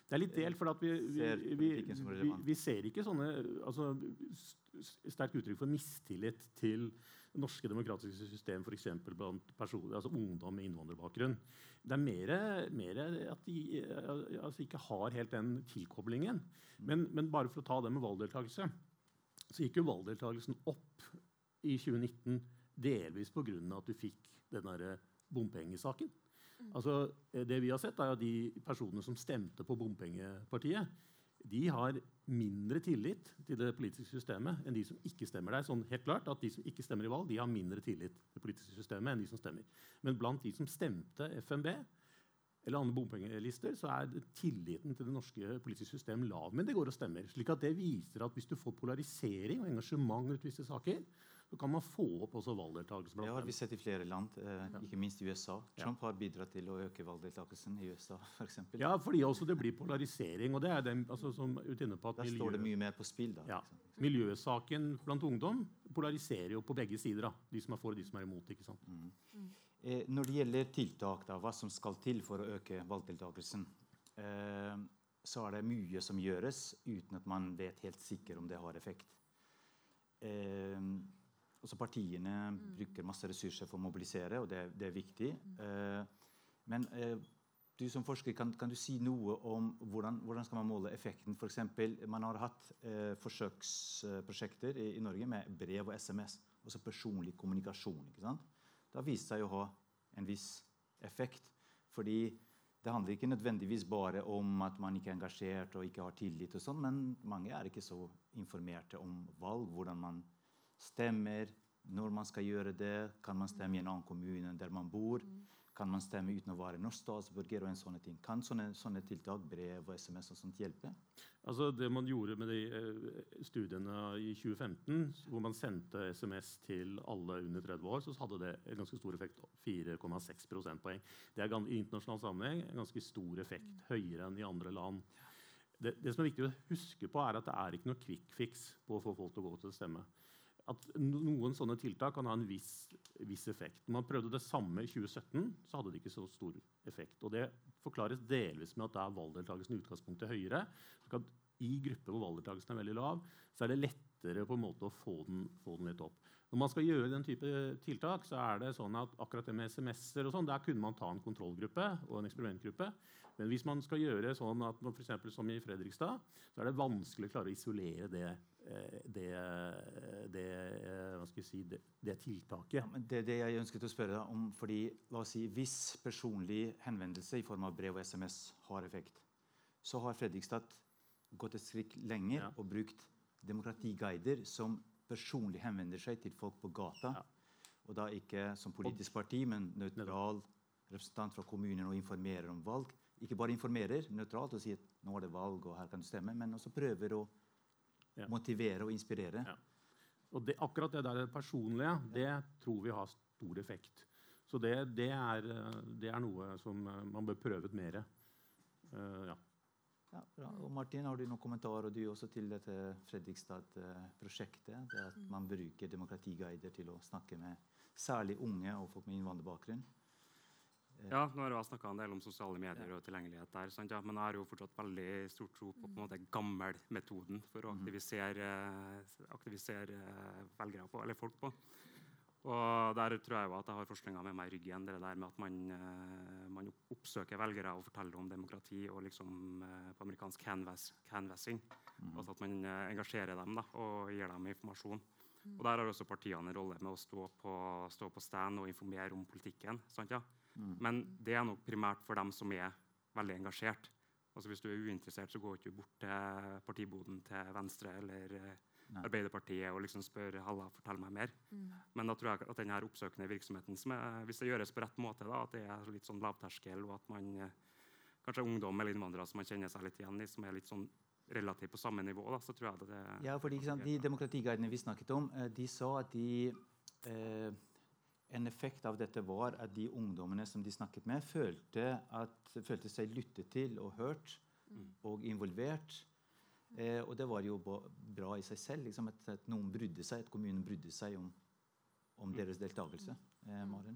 det er litt delt, for vi, vi, vi, vi, ser ikke sånne altså, sterkt uttrykk for mistillit til det norske demokratiske system, f.eks. blant personer, altså ungdom med innvandrerbakgrunn. Det er mer, mer at de altså ikke har helt den tilkoblingen. Men, men, bare for å ta det med valgdeltakelse, så gikk jo valgdeltakelsen opp i 2019 delvis pga. at du fikk den derre bompengesaken. Altså, det vi har sett, er at de personene som stemte på bompengepartiet, de har mindre tillit til det politiske systemet enn de som ikke stemmer der. Sånn helt klart at De som ikke stemmer i valg, de har mindre tillit til det politiske systemet enn de som stemmer. Men blant de som stemte FNB eller andre bompengelister, så er tilliten til det norske politiske system lav. Men det går og stemmer. slik at det viser at hvis du får polarisering og engasjement rundt visse saker, så kan man få opp også valgdeltakelsen. Det har vi sett i flere land, eh, ikke minst i USA. Trump har bidratt til å øke valgdeltakelsen i USA. For eksempel. ja, fordi også det blir polarisering. og det er den, altså, som inne på at Der miljø, står det mye mer på spill. da. Ja. Miljøsaken blant ungdom polariserer jo på begge sider. da. De som er for og de som er imot. ikke sant? Mm. Mm. Eh, når det gjelder tiltak, da, hva som skal til for å øke valgdeltakelsen, eh, så er det mye som gjøres uten at man vet helt sikkert om det har effekt. Eh, også partiene mm. bruker masse ressurser for å mobilisere, og det, det er viktig. Mm. Eh, men eh, du som forsker, kan, kan, du si noe om hvordan, hvordan skal man måle effekten? For eksempel, man har hatt eh, forsøksprosjekter i, i, Norge med brev og SMS. Altså personlig kommunikasjon. ikke sant? Det har vist seg å ha en viss effekt. Fordi det handler ikke nødvendigvis bare om at man ikke er engasjert og ikke har tillit, og sånn, men mange er ikke så informerte om valg, hvordan man stemmer, når man skal gjøre det. Kan man stemme i en annen kommune enn der man bor? Kan man stemme uten å være norsk statsborger? og en sånne ting. Kan sånne, sånne, tiltak, brev og SMS og sånt hjelpe? Altså Det man gjorde med de eh, studiene i 2015, hvor man sendte SMS til alle under 30 år, så hadde det en ganske stor effekt. 4,6 prosentpoeng. Det er i internasjonal sammenheng en ganske stor effekt. Høyere enn i andre land. Det, det, som er viktig å huske på, er at det er ikke noe quick fix på å få folk til å gå til å stemme at noen sånne tiltak kan ha en viss, viss, effekt. Når man prøvde det samme i 2017, så hadde det ikke så stor effekt. Og Det forklares delvis med at da er valgdeltakelsen i utgangspunktet høyere. Så I grupper hvor valgdeltakelsen er veldig lav, så er det lettere på en måte å få den, få den, litt opp. Når man skal gjøre den type tiltak, så er det sånn at akkurat det med SMS-er og sånn, der kunne man ta en kontrollgruppe og en eksperimentgruppe. Men hvis man skal gjøre sånn at for eksempel, som i Fredrikstad, så er det vanskelig å klare å isolere det Eh, det, hva skal jeg si, det, det tiltaket. Ja, det er det jeg ønsket å spørre deg om. fordi la oss si, Hvis personlig henvendelse i form av brev og SMS har effekt, så har Fredrikstad gått et skritt lenger ja. og brukt demokratiguider som personlig henvender seg til folk på gata. Ja. Og da ikke som politisk parti, men nøytral representant fra kommunen og informerer om valg. Ikke bare informerer nøytralt og sier at nå er det valg og her kan du stemme, men også prøver å ja. motivere og inspirere. Ja. Og det, akkurat det der personlige, det tror vi har stor effekt. Så det, det, er, det er, noe som eh, man bør prøve ut mer. Uh, ja. Ja, og Martin, har du noen kommentarer du også til dette Fredrikstad-prosjektet? Det at man bruker demokratiguider til å snakke med særlig unge og folk med innvandrerbakgrunn? Ja, nå har jeg snakka en del om sosiale medier og tilgjengelighet der. Sant, ja, men jeg har jo fortsatt veldig stor tro på, på en måte gammelmetoden for å Mhm. aktivisere, aktivisere velgere på, eller folk på. Og der tror jeg jo at jeg har forskninga med meg i ryggen. Det der med at man, eh, man oppsøker velgere og forteller om demokrati og liksom eh, på amerikansk canvas, canvassing. Altså at man eh, engasjerer dem da, og gir dem informasjon. Og Der har også partiene en rolle med å stå på, stå på stand og informere om politikken. Sant, ja? Men det er nok primært for dem som er veldig engasjert. Altså Hvis du er uinteressert, så går du ikke bort til partiboden til Venstre eller eh, Nei. Arbeiderpartiet og liksom spør Halla, fortell meg mer. Men da tror jeg at denne oppsøkende virksomheten, som er, hvis det gjøres på rett måte, da, at det er litt sånn lavterskel, og at man eh, kanskje er ungdom eller innvandrere som man kjenner seg litt igjen i, som er litt sånn relativt på samme nivå, da, så tror jeg det, det Ja, fordi ikke sant, De demokratiguidene vi snakket om, eh, de sa at de eh, En effekt av dette var at de ungdommene som de snakket med, følte, at, følte seg lyttet til og hørt og involvert. Eh, og det var jo bra i seg selv liksom, at, at noen brydde seg, at kommunen brydde seg om, om deres deltakelse. Eh, Maren?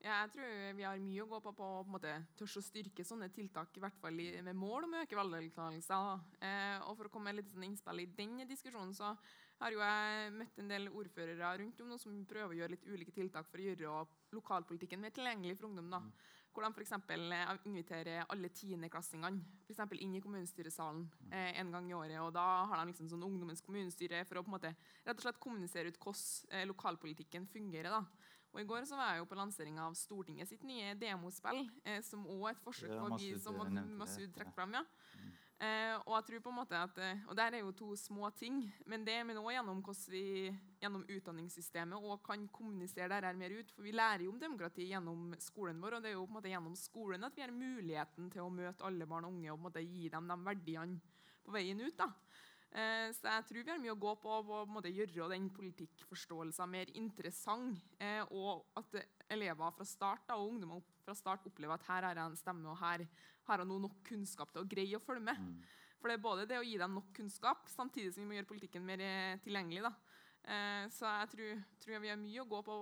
Ja, jeg tror vi har mye å gå på på å på måte, tørre å styrke sånne tiltak, i hvert fall i, med mål om å øke valgdeltakelse. Eh, og for å komme med litt sånn innspill i den diskusjonen, så har jo jeg møtt en del ordførere rundt om nå som prøver å gjøre litt ulike tiltak for å gjøre lokalpolitikken mer tilgjengelig for ungdom. da. Hvor de f.eks. inviterer alle tiendeklassingene for eksempel inn i kommunestyresalen eh, en gang i året. og Da har de liksom sånn ungdommens kommunestyre for å på en måte rett og slett kommunisere ut hvordan eh, lokalpolitikken fungerer. da. Og I går så var jeg jo på lanseringa av Stortinget sitt nye demospill, eh, som òg er et forsøk på å vi som eh. Masud trekker fram. ja. Eh, og jeg tror på en måte at, eh, og der er jo to små ting, men det men også gjennom hvordan vi gjennom utdanningssystemet og kan kommunisere det her mer ut. For vi lærer jo om demokrati gjennom skolen vår, og det er jo på en måte gjennom skolen at vi har muligheten til å møte alle barn og unge og på en måte gi dem de verdiene på veien ut. da. Eh, så jeg tror vi har mye å gå på å gjøre den politikkforståelsen mer interessant. Eh, og at elever fra start da, og ungdommer fra start opplever at her har jeg en stemme, og her har jeg nå nok kunnskap til å greie å følge med. For det er både det å gi dem nok kunnskap, samtidig som vi må gjøre politikken mer eh, tilgjengelig. da. Eh, så jeg tror, tror vi har mye å gå på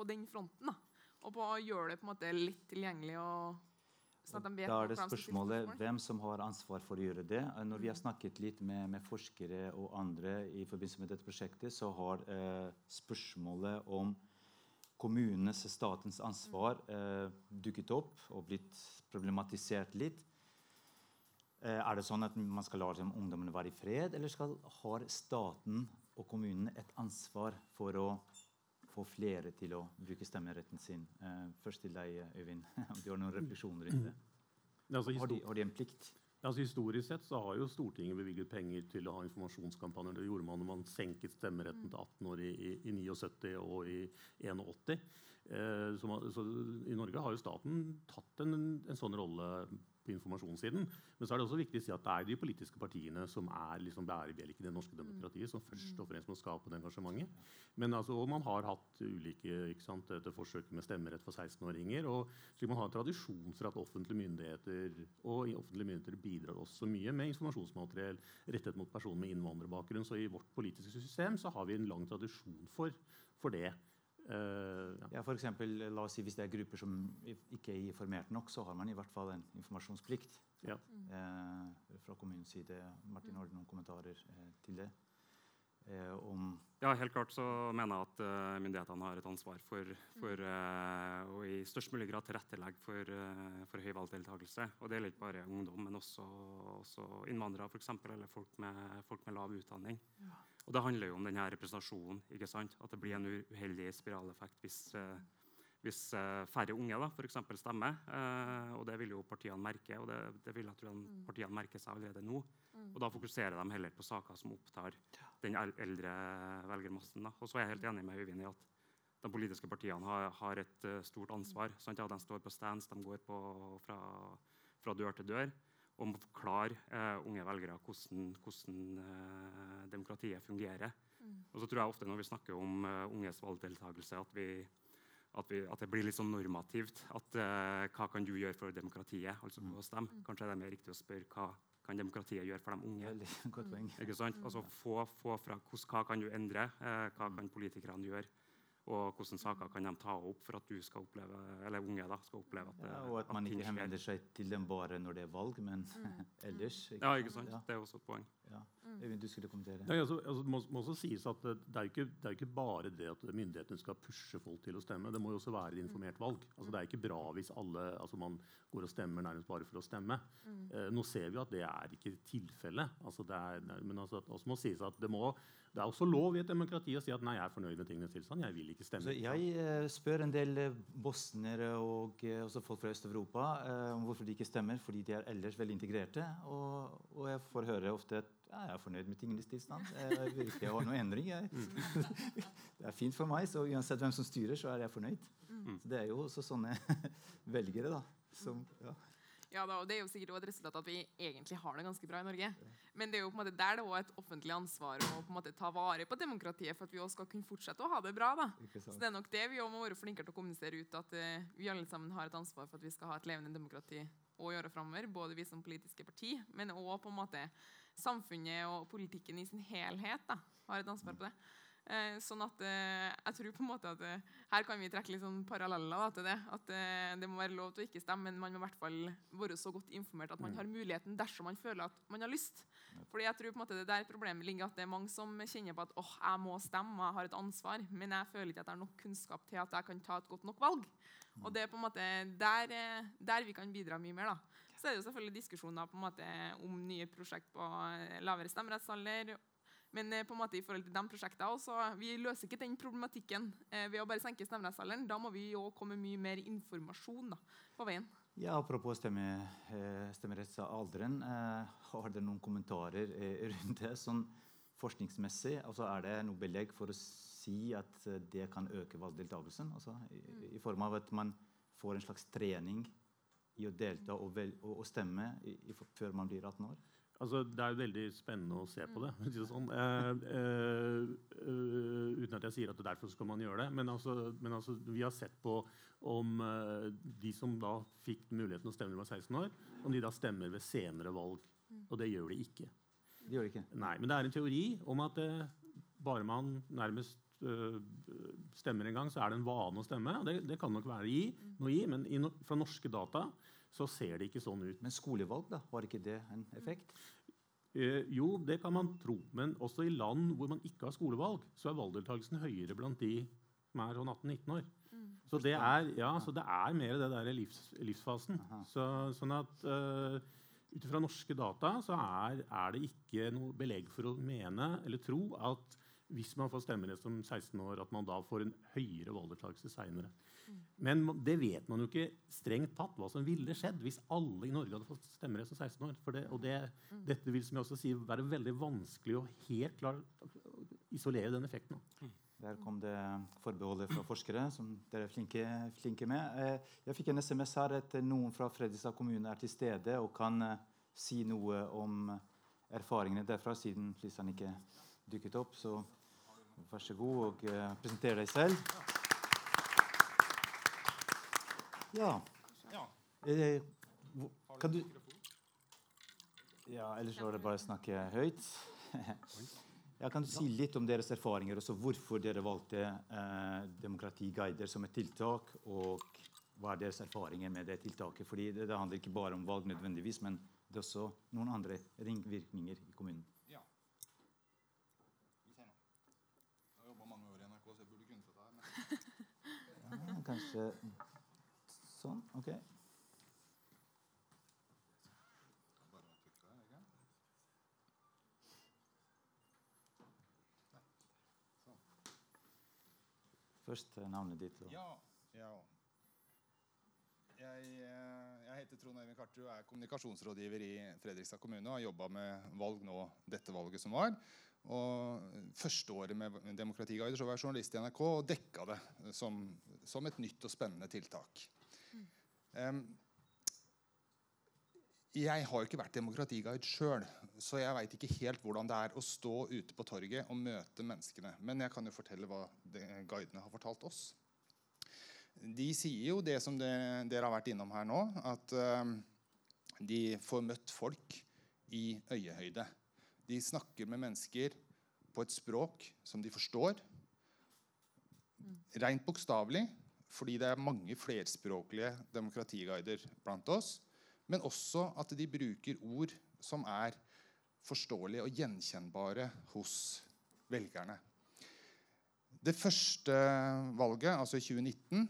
på den fronten. da. Og på å gjøre det på en måte litt tilgjengelig. og sånn de Da er det spørsmålet spørsmål. hvem som har ansvar for å gjøre det. Eh, Når vi har snakket litt med, med forskere og andre i forbindelse med dette prosjektet, så har eh, spørsmålet om kommunenes, og statens ansvar eh, dukket opp og blitt problematisert litt. Eh, er det sånn at man skal la liksom, ungdommene være i fred, eller skal, har staten og kommunene et ansvar for å få flere til å bruke stemmeretten sin? Eh, først til deg, Øyvind. Om du har noen refleksjoner rundt det? Altså, Har de, har de en plikt? Altså, historisk sett så har jo Stortinget bevilget penger til å ha informasjonskampanjer. Det gjorde man når man senket stemmeretten til 18 år i, i, i 79 og i 81. Eh, så, man, så I Norge har jo staten tatt en, en sånn rolle på informasjonssiden. Men så er det også viktig å si at det er de politiske partiene som er liksom bærebjelken i det norske demokratiet, som først og fremst må skape det engasjementet. Men altså, og man har hatt ulike sant, forsøket med stemmerett for 16-åringer. og slik Man har tradisjon for at offentlige myndigheter og offentlige myndigheter bidrar også mye med informasjonsmateriell rettet mot personer med innvandrerbakgrunn. Så i vårt politiske system så har vi en lang tradisjon for, for det. Eh, ja. Ja, for eksempel, la oss si Hvis det er grupper som ikke er informert nok, så har man i hvert fall en informasjonsplikt Ja. eh, fra kommunens side. Martin, har du noen kommentarer eh, til det? Eh, om Ja, helt klart så mener jeg at uh, myndighetene har et ansvar for, for uh, å i størst mulig grad tilrettelegge for, uh, for høy valgdeltakelse. Og det gjelder ikke bare ungdom, men også, også innvandrere for eksempel, eller folk med, folk med lav utdanning. Og det handler jo om denne representasjonen. ikke sant? At det blir en uheldig spiraleffekt hvis, eh, hvis eh, færre unge da, for stemmer. Eh, og det vil jo partiene merke, og det, det vil jeg tro partiene merker seg allerede nå. Og da fokuserer de heller på saker som opptar den eldre velgermassen. Da. Og så er jeg helt enig med Øyvind i at de politiske partiene har, har et eh, stort ansvar. Sant? Ja, de står på stands, de går på, fra, fra dør til dør og må forklare eh, unge velgere hvordan, hvordan eh, demokratiet fungerer. Og så tror jeg ofte når vi snakker om uh, unges valgdeltakelse, at, vi, at, vi, at det blir litt sånn normativt. At uh, hva kan du gjøre for demokratiet? Altså mm. hos dem. Kanskje det er mer riktig å spørre hva kan demokratiet gjøre for de unge? Veldig godt poeng. Ikke sant? Altså få, få fra hos, hva kan du endre, Uh, hva kan politikerne gjøre? Og hvilke saker kan de ta opp for at du skal oppleve, eller unge da, skal oppleve at, det- Ja, og at man ting ikke henvender seg til dem bare når det er valg, men ellers. Ja, ikke sant? Ja, Det er også et poeng. Ja. Øyvind, du skulle kommentere. Nei, altså, altså, må, må også sies at det, det, er ikke, det er ikke bare det at myndighetene skal pushe folk til å stemme. Det må jo også være et informert valg. Altså, det er ikke bra hvis alle, altså, man går og stemmer nærmest bare for å stemme. Eh, nå ser vi at det er ikke tilfellet. Altså, det er, men altså, også må sies at det, må, det er også lov i et demokrati å si at nei, jeg er fornøyd med tingenes tilstand. Jeg vil ikke stemme. Så jeg eh, spør en del eh, bosnere og eh, også folk fra Øst-Europa eh, om hvorfor de ikke stemmer, fordi de er ellers veldig integrerte. Og, og jeg får høre ofte at ja, jeg er fornøyd med tingenes tilstand. Jeg vil ikke ha noen endring. Jeg. det er fint for meg, så uansett hvem som styrer, så er jeg fornøyd. Så det er jo også sånne velgere, da. Som, ja. Ja, da, og Det er jo sikkert også et resultat at vi egentlig har det ganske bra i Norge. Men det er jo på en måte der det er et offentlig ansvar å på en måte ta vare på demokratiet for at vi også skal kunne fortsette å ha det bra. da. Så det er nok det vi også må være flinkere til å kommunisere ut, at uh, vi alle sammen har et ansvar for at vi skal ha et levende demokrati å gjøre framover. Både vi som politiske parti, men òg på en måte samfunnet og politikken i sin helhet da, har et ansvar på det. Eh, sånn at eh, jeg tror på en måte at eh, her kan vi trekke litt sånn paralleller da, til det. At eh, det må være lov til å ikke stemme, men man må i hvert fall være så godt informert at man har muligheten dersom man føler at man har lyst. Fordi jeg tror på en måte det der problemet ligger at det er mange som kjenner på at åh, jeg må stemme, og jeg har et ansvar, men jeg føler ikke at jeg har nok kunnskap til at jeg kan ta et godt nok valg. Og det er på en måte der, eh, der vi kan bidra mye mer. da. Så er det jo selvfølgelig diskusjoner på en måte om nye prosjekt på eh, lavere stemmerettsalder. Men eh, på en måte i forhold til de prosjektene også, vi løser ikke den problematikken eh, ved å bare senke stemmerettsalderen. Da må vi jo komme mye mer informasjon da, på veien. Ja, Apropos stemme, stemmerettsalderen. Har dere noen kommentarer rundt det? Sånn forskningsmessig, altså Er det noe belegg for å si at det kan øke valgdeltakelsen? Altså, i, I form av at man får en slags trening i å delta og, vel, og, og stemme i, i, før man blir 18 år? Altså, det er jo veldig spennende å se på det. det sånn. Eh, eh, eh, uten at jeg sier at derfor skal man gjøre det. Men, altså, men altså, vi har sett på om eh, de som da fikk muligheten til å stemme når de var 16 år, om de da stemmer ved senere valg. Og det gjør de ikke. De gjør det ikke. Nei, Men det er en teori om at eh, bare man nærmest eh, stemmer en gang, så er det en vane å stemme. og Det, det kan nok være i, noe i, men i, no, fra norske data så ser det ikke sånn ut. Men skolevalg, da? Var ikke det en effekt? Eh, jo, det kan man tro. Men også i land hvor man ikke har skolevalg, så er valgdeltakelsen høyere blant de som er sånn 18-19 år. Så det er, ja, så det er mer det der livs, livsfasen. Så, sånn at uh, ut fra norske data så er, er det ikke noe belegg for å mene eller tro at hvis man får stemmerett som 16 år, at man da får en høyere valgdeltakelse seinere. Men det vet man jo ikke strengt tatt hva som ville skjedd hvis alle i Norge hadde fått stemmerett som 16 år. For det, og det, dette vil som jeg også sier, være veldig vanskelig å helt klart isolere den effekten. av. Der kom det forbeholdet fra forskere, som dere er flinke, flinke med. Eh, Jeg fikk en SMS her at noen fra Fredrikstad kommune er til stede og kan eh, si noe om erfaringene derfra, siden Lisan ikke dukket opp. Så vær så god og uh, presenter deg selv. Ja. Eh, Kan du Ja, ellers var det bare å snakke høyt. Ja, kan du si litt om deres erfaringer, og hvorfor dere valgte eh, demokratiguider som et tiltak, og hva er deres erfaringer med det tiltaket? Fordi det, det handler ikke bare om valg nødvendigvis, men det er også noen andre ringvirkninger i kommunen. Ja. Vi ser nå. Jeg har jobba mange år i NRK, så jeg burde kunne dette her. Men Ja, kanskje sånn. Ok. Først navnet ditt. Ja. ja. Jeg, eh, jeg heter Trond Øyvind Kartrud og er kommunikasjonsrådgiver i Fredrikstad kommune. og har jobba med valg nå, dette valget som var. Og Første året med Demokratiguider så var jeg journalist i NRK og dekka det som, som et nytt og spennende tiltak. Em, jeg har jo ikke vært demokratiguide sjøl, så jeg veit ikke helt hvordan det er å stå ute på torget og møte menneskene. Men jeg kan jo fortelle hva de, guidene har fortalt oss. De sier jo det som dere, dere har vært innom her nå, at um, de får møtt folk i øyehøyde. De snakker med mennesker på et språk som de forstår. rent bokstavelig, fordi det er mange flerspråklige demokratiguider blant oss, men også at de bruker ord som er forståelige og gjenkjennbare hos velgerne. Det første valget, altså i 2019,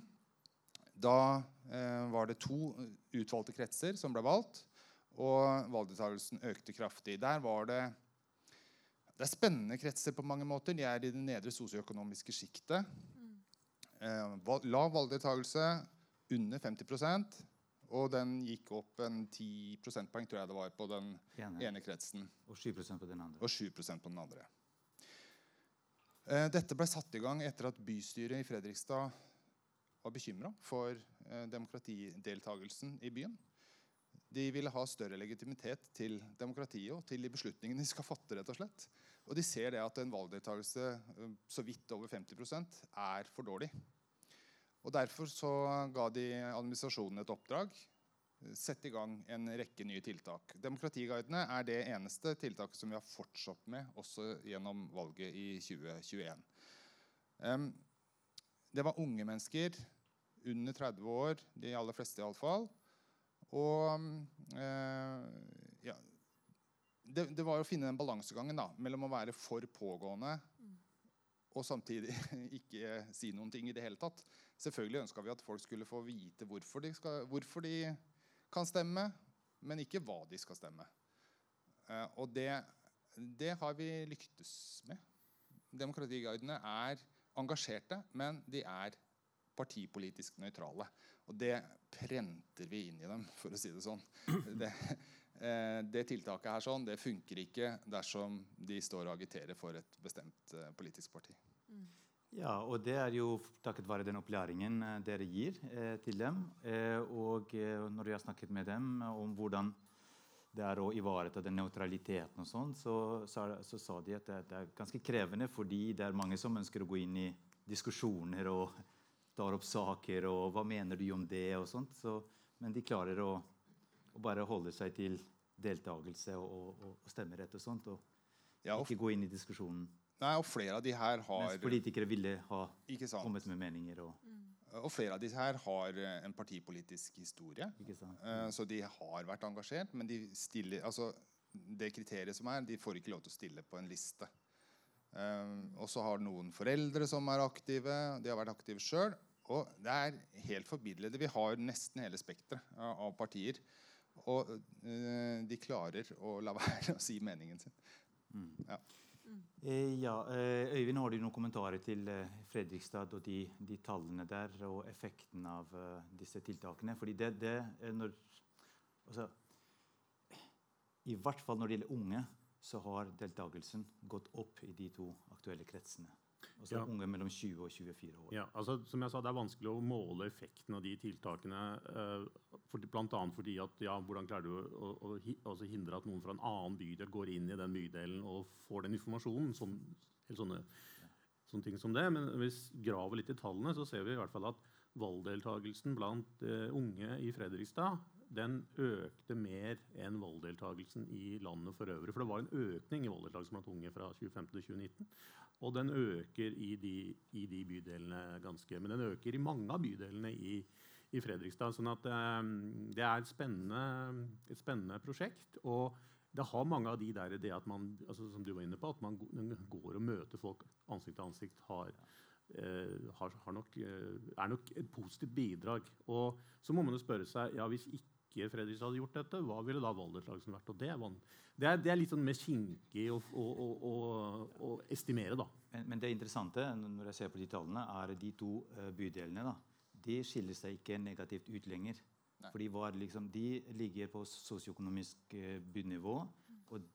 da eh, var det to utvalgte kretser som ble valgt, og valgdeltakelsen økte kraftig. Der var det det er spennende kretser på mange måter. De er i det nedre sosioøkonomiske sjiktet. Eh, lav valgdeltakelse, under 50% og den gikk opp en 10 prosentpoeng tror jeg det var på den Ene. ene kretsen. Og 7 på den andre. Og 7 på den andre. Eh, dette ble satt i gang etter at bystyret i Fredrikstad var bekymra for eh, demokratideltagelsen i byen. De ville ha større legitimitet til demokratiet og til de beslutningene de skal fatte. rett og slett. Og de ser det at en valgdeltakelse eh, så vidt over 50% er for dårlig. Og Derfor så ga de administrasjonen et oppdrag. Sette i gang en rekke nye tiltak. Demokratiguidene er det eneste tiltaket som vi har fortsatt med også gjennom valget i 2021. Um, det var unge mennesker under 30 år, de aller fleste iallfall. Og ja, det, det, var å finne den balansegangen da, mellom å være for pågående og samtidig ikke si noen ting i det hele tatt. Selvfølgelig ønska vi at folk skulle få vite hvorfor de, skal, hvorfor de, kan stemme, men ikke hva de skal stemme. Uh, og det, det, har vi lyktes med. Demokratiguidene er engasjerte, men de er partipolitisk nøytrale. Og det prenter vi inn i dem, for å si det sånn. Det, det tiltaket her sånn, det funker ikke dersom de står og agiterer for et bestemt uh, politisk parti. Mm. Ja, og det er jo takket være den opplæringen eh, dere gir eh, til dem. Eh, og eh, når jeg har snakket med dem om hvordan det er å ivareta den nøytraliteten, og sånn, så, så, så, sa de at det, det, er ganske krevende fordi det er mange som ønsker å gå inn i diskusjoner og tar opp saker og 'hva mener du om det?' og sånt. Så, men de klarer å, å, bare holde seg til deltakelse og, og, og stemmerett og sånt, og ja, og ikke gå inn i diskusjonen. Nei, og flere av de her har Mens politikere ville ha kommet med meninger. Og, mm. og flere av disse her har eh, en partipolitisk historie. Uh, så de har vært engasjert. Men de stiller, altså, det kriteriet som er, de får ikke lov til å stille på en liste. Uh, og så har noen foreldre som er aktive. De har vært aktive sjøl. Og det er helt forbilledlig. Vi har nesten hele spekteret av partier. Og uh, de klarer å la være å si meningen sin. Mm. Ja. Eh, ja, eh, Øyvind, har du noen kommentarer til Fredrikstad og de, de, tallene der og effekten av disse tiltakene? Fordi det, det når, altså, I hvert fall når det gjelder unge, så har deltakelsen gått opp i de to aktuelle kretsene. Altså ja. unge mellom 20 og 24 år. Ja, altså, som jeg sa, Det er vanskelig å måle effekten av de tiltakene. Uh, for, Bl.a. fordi at ja, hvordan klarer du å, å, å altså hindre at noen fra en annen bydel går inn i den bydelen og får den informasjonen? Sånn, sånne, sånne, ting som det. Men hvis vi graver litt i tallene, så ser vi i hvert fall at valgdeltakelsen blant uh, unge i Fredrikstad den økte mer enn valgdeltakelsen i landet for øvrig. For det var en økning i valgdeltakelsen blant unge fra 2015 til 2019. Og den øker i de, i de, bydelene ganske. Men den øker i mange av bydelene i, i Fredrikstad. sånn at um, det er et spennende, et spennende, prosjekt. Og det har mange av de der det at man altså, som du var inne på, at man går og møter folk ansikt til ansikt, har, uh, har, har nok, uh, er nok et positivt bidrag. Og så må man jo spørre seg ja, hvis ikke ikke Fredrikstad hadde gjort dette, hva ville da valgdeltakelsen vært? Og det, er, det, er, det er litt sånn mer kinkig å, å, å, å, estimere, da. Men, men, det interessante når jeg ser på de tallene, er de to uh, bydelene. da, De skiller seg ikke negativt ut lenger. For de, liksom, de ligger på sosioøkonomisk uh, bynivå. Og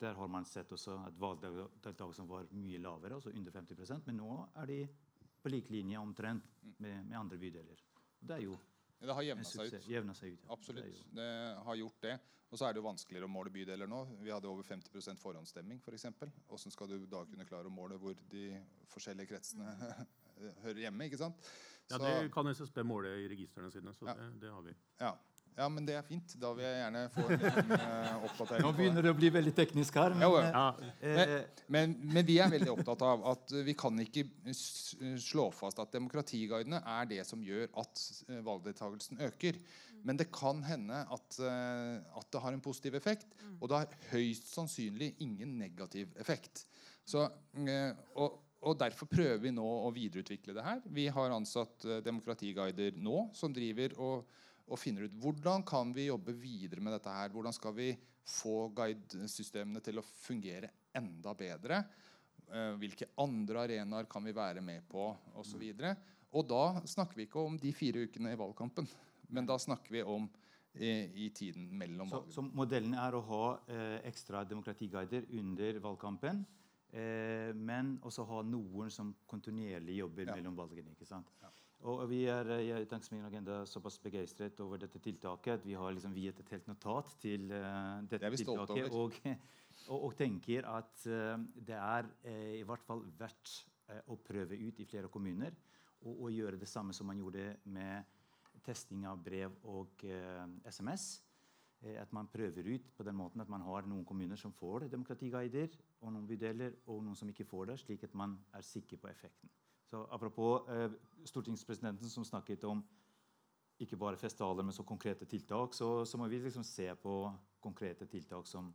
der har man sett også at valgdeltakelsen var mye lavere, altså under 50% Men nå er de på lik linje omtrent med, med andre bydeler. Det er jo det har jevna seg ut. Jevna seg ut ja. Absolutt. Det, det, har gjort det. Og så er det jo vanskeligere å måle bydeler nå. Vi hadde over 50% forhåndsstemming f.eks. For Hvordan skal du da kunne klare å måle hvor de forskjellige kretsene hører hjemme? ikke sant? Ja, Det kan SSB måle i registrene sine. så ja. det, det, har vi. Ja. Ja, men det er fint. Da vil jeg gjerne få en liten uh, oppdatering. Nå begynner det å bli veldig teknisk her. Men, eh, Ja, men, Men, men vi er veldig opptatt av at vi kan ikke slå fast at demokratiguidene er det som gjør at eh, valgdeltakelsen øker. Men det kan hende at, eh, at det har en positiv effekt, og det har høyst sannsynlig ingen negativ effekt. Så, eh, og, og Derfor prøver vi nå å videreutvikle det her. Vi har ansatt eh, demokratiguider nå som driver og, og finner ut hvordan kan vi jobbe videre med dette her. Hvordan skal vi få guidesystemene til å fungere enda bedre? Eh, Hvilke andre arenaer kan vi være med på Og, så videre. Og da snakker vi ikke om de fire ukene i valgkampen, men da snakker vi om i, i tiden mellom valgene. så modellen er å ha eh, ekstra demokratiguider under valgkampen. Eh, men også ha noen som kontinuerlig jobber Ja. mellom valgene. ikke sant? Og vi er eh, i Tanksmingen Agenda såpass begeistret over dette tiltaket at vi har liksom viet et helt notat til uh, dette Det tiltaket. Og, og, og tenker at uh, det er uh, i hvert fall verdt å prøve ut i flere kommuner. Og, og gjøre det samme som man gjorde med testing av brev og SMS. At man prøver ut på den måten at man har noen kommuner som får demokratiguider, og noen bydeler, og noen som ikke får det, slik at man er sikker på effekten. Så Apropos eh, stortingspresidenten som snakket om ikke bare festaler, men så konkrete tiltak, så, så må vi liksom se på konkrete tiltak som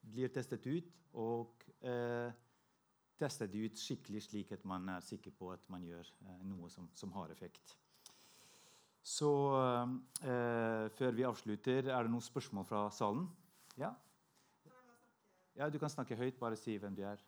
blir testet ut, og eh, teste det ut skikkelig, slik at man er sikker på at man gjør eh, noe som, som har effekt. Så eh, før vi avslutter, er det noen spørsmål fra salen? Ja? Ja, du kan snakke høyt. Bare si hvem du er.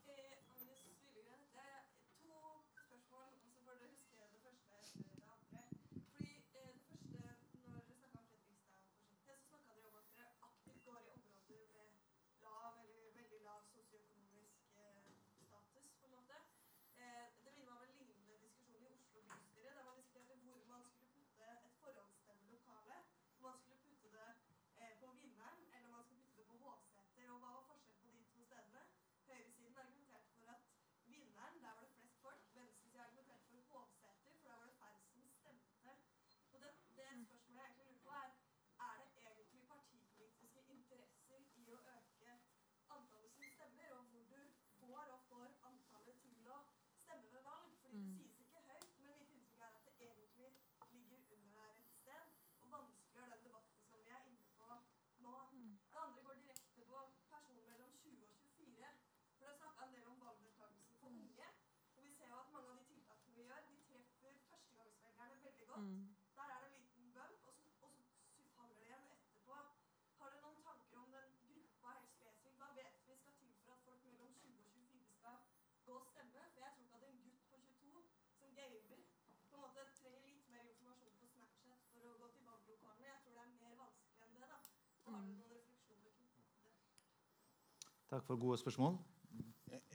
Takk for gode spørsmål.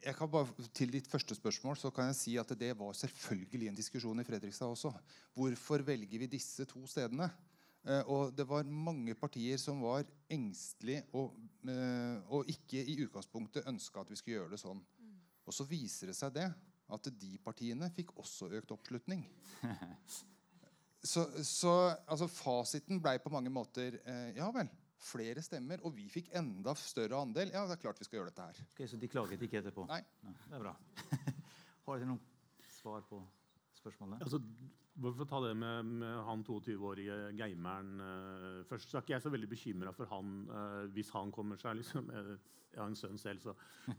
Jeg kan bare, til ditt første spørsmål så kan jeg si at det var selvfølgelig en diskusjon i Fredrikstad også. Hvorfor velger vi disse to stedene? Eh, og det var mange partier som var engstelige og, eh, og ikke i utgangspunktet ønska at vi skulle gjøre det sånn. Og så viser det seg det at de partiene fikk også økt oppslutning. Så, så altså, fasiten ble på mange måter eh, Ja vel, flere stemmer, og vi fikk enda større andel. Ja, det er klart vi skal gjøre dette her. Ok, så de klaget ikke etterpå? Nei. det er bra. Har dere noen svar på spørsmålene? Altså, bare for å ta det med, med han 22-årige gameren uh, først, så er ikke jeg så veldig bekymra for han uh, hvis han kommer seg liksom, Jeg har en sønn selv, så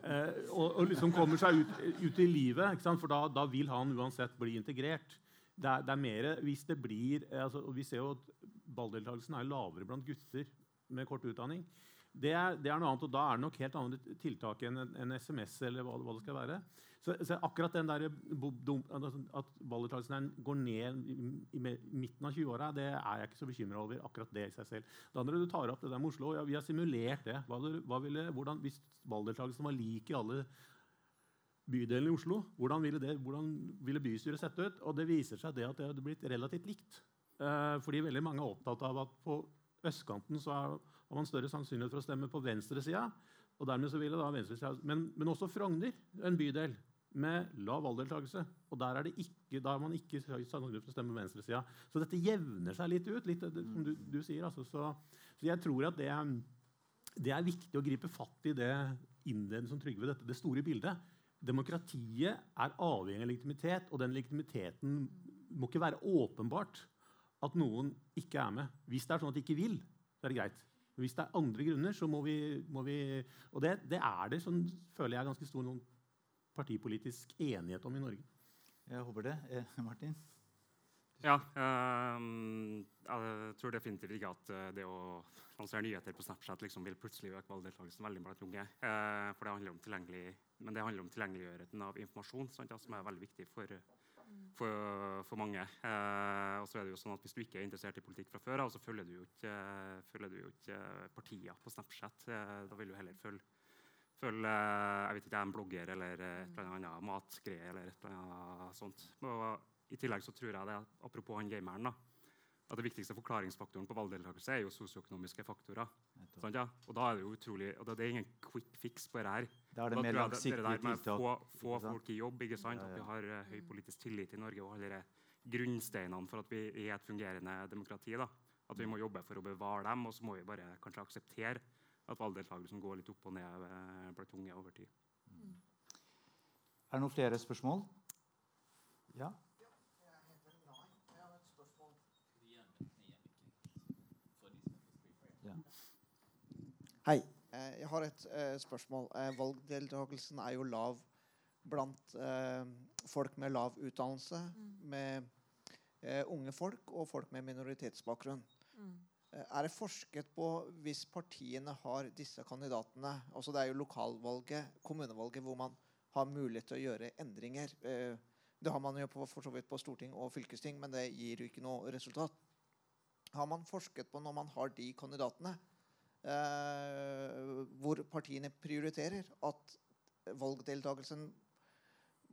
eh, og, og liksom kommer seg ut, ut i livet. Ikke sant? For da, da vil han uansett bli integrert. Det er, det er mer hvis det blir altså, og Vi ser jo at valgdeltakelsen er lavere blant gutter med kort utdanning. Det er, det er noe annet, og Da er det nok helt annet tiltak enn en, SMS eller hva, hva det skal være. Så, så akkurat den der altså, At valgdeltakelsen går ned i, i midten av 20-åra, det er jeg ikke så bekymra over. akkurat det i seg selv. Det andre du tar opp det der med Oslo, ja, Vi har simulert det. Hva, hva ville, hvordan, hvis valgdeltakelsen var lik i alle bydelene i Oslo, hvordan ville, det, hvordan ville bystyret sett ut? Og det viser seg det at det hadde blitt relativt likt. Eh, fordi veldig mange er opptatt av at på østkanten så har man større sannsynlighet for å stemme på venstresida. Og men, men også Frogner, en bydel, med lav valgdeltakelse. Og der er ikke, da er man ikke sannsynlighet for å stemme venstresida. Så dette jevner seg litt ut, litt, som du, du sier. Altså. Så, så, jeg tror at det, det, er viktig å gripe fatt i det innledende som Trygve dette, det store bildet. Demokratiet er avhengig av legitimitet, og den legitimiteten må ikke være åpenbart at noen ikke er med. Hvis det er sånn at de ikke vil, så er det greit. Hvis det er andre grunner, så må vi, må vi Og det, det, er det, sånn, føler jeg, ganske stor noen partipolitisk enighet om i Norge. Jeg håper det. Eh, Martin? Ja. Øh, jeg tror definitivt ikke at eh, det å lansere nyheter på Snapchat liksom vil plutselig øke valgdeltakelsen veldig blant unge. Eh, for det handler om tilgjengelig, men det handler om tilgjengeligheten av informasjon, sant, som er veldig viktig for, for, for mange. Eh, og så er det jo sånn at Hvis du ikke er interessert i politikk fra før av, så følger du jo ikke, følger du jo ikke partier på Snapchat. Eh, da vil du heller følge, følge jeg vet ikke, en blogger eller et eller annet matgreie eller et eller annet sånt. Og I tillegg så tror jeg det, apropos han gameren da, at det viktigste forklaringsfaktoren på valgdeltakelse er jo sosioøkonomiske faktorer. Sånn, ja? Og da er det jo utrolig, og det er ingen quick fix på det her. Da er det mer langsiktige tiltak. Få, få folk i jobb, ikke sant? Ja, ja. at vi har uh, høy politisk tillit i Norge og alle grunnsteinene for at vi er et fungerende demokrati. da. At vi må jobbe for å bevare dem, og så må vi bare kanskje akseptere at valgdeltakelsen går litt opp og ned uh, blant unge over tid. Mm. Er det noen flere spørsmål? Ja? Hei. Eh, jeg har et uh, spørsmål. Uh, valgdeltakelsen er jo lav blant folk med lav utdannelse, mm. med unge folk og folk med minoritetsbakgrunn. Mm. er det forsket på hvis partiene har disse kandidatene altså Det er jo lokalvalget, kommunevalget, hvor man har mulighet til å gjøre endringer. det har man jo på, for så vidt på storting og fylkesting, men det gir jo ikke noe resultat. Har man forsket på når man har de kandidatene? Eh, hvor partiene prioriterer at valgdeltakelsen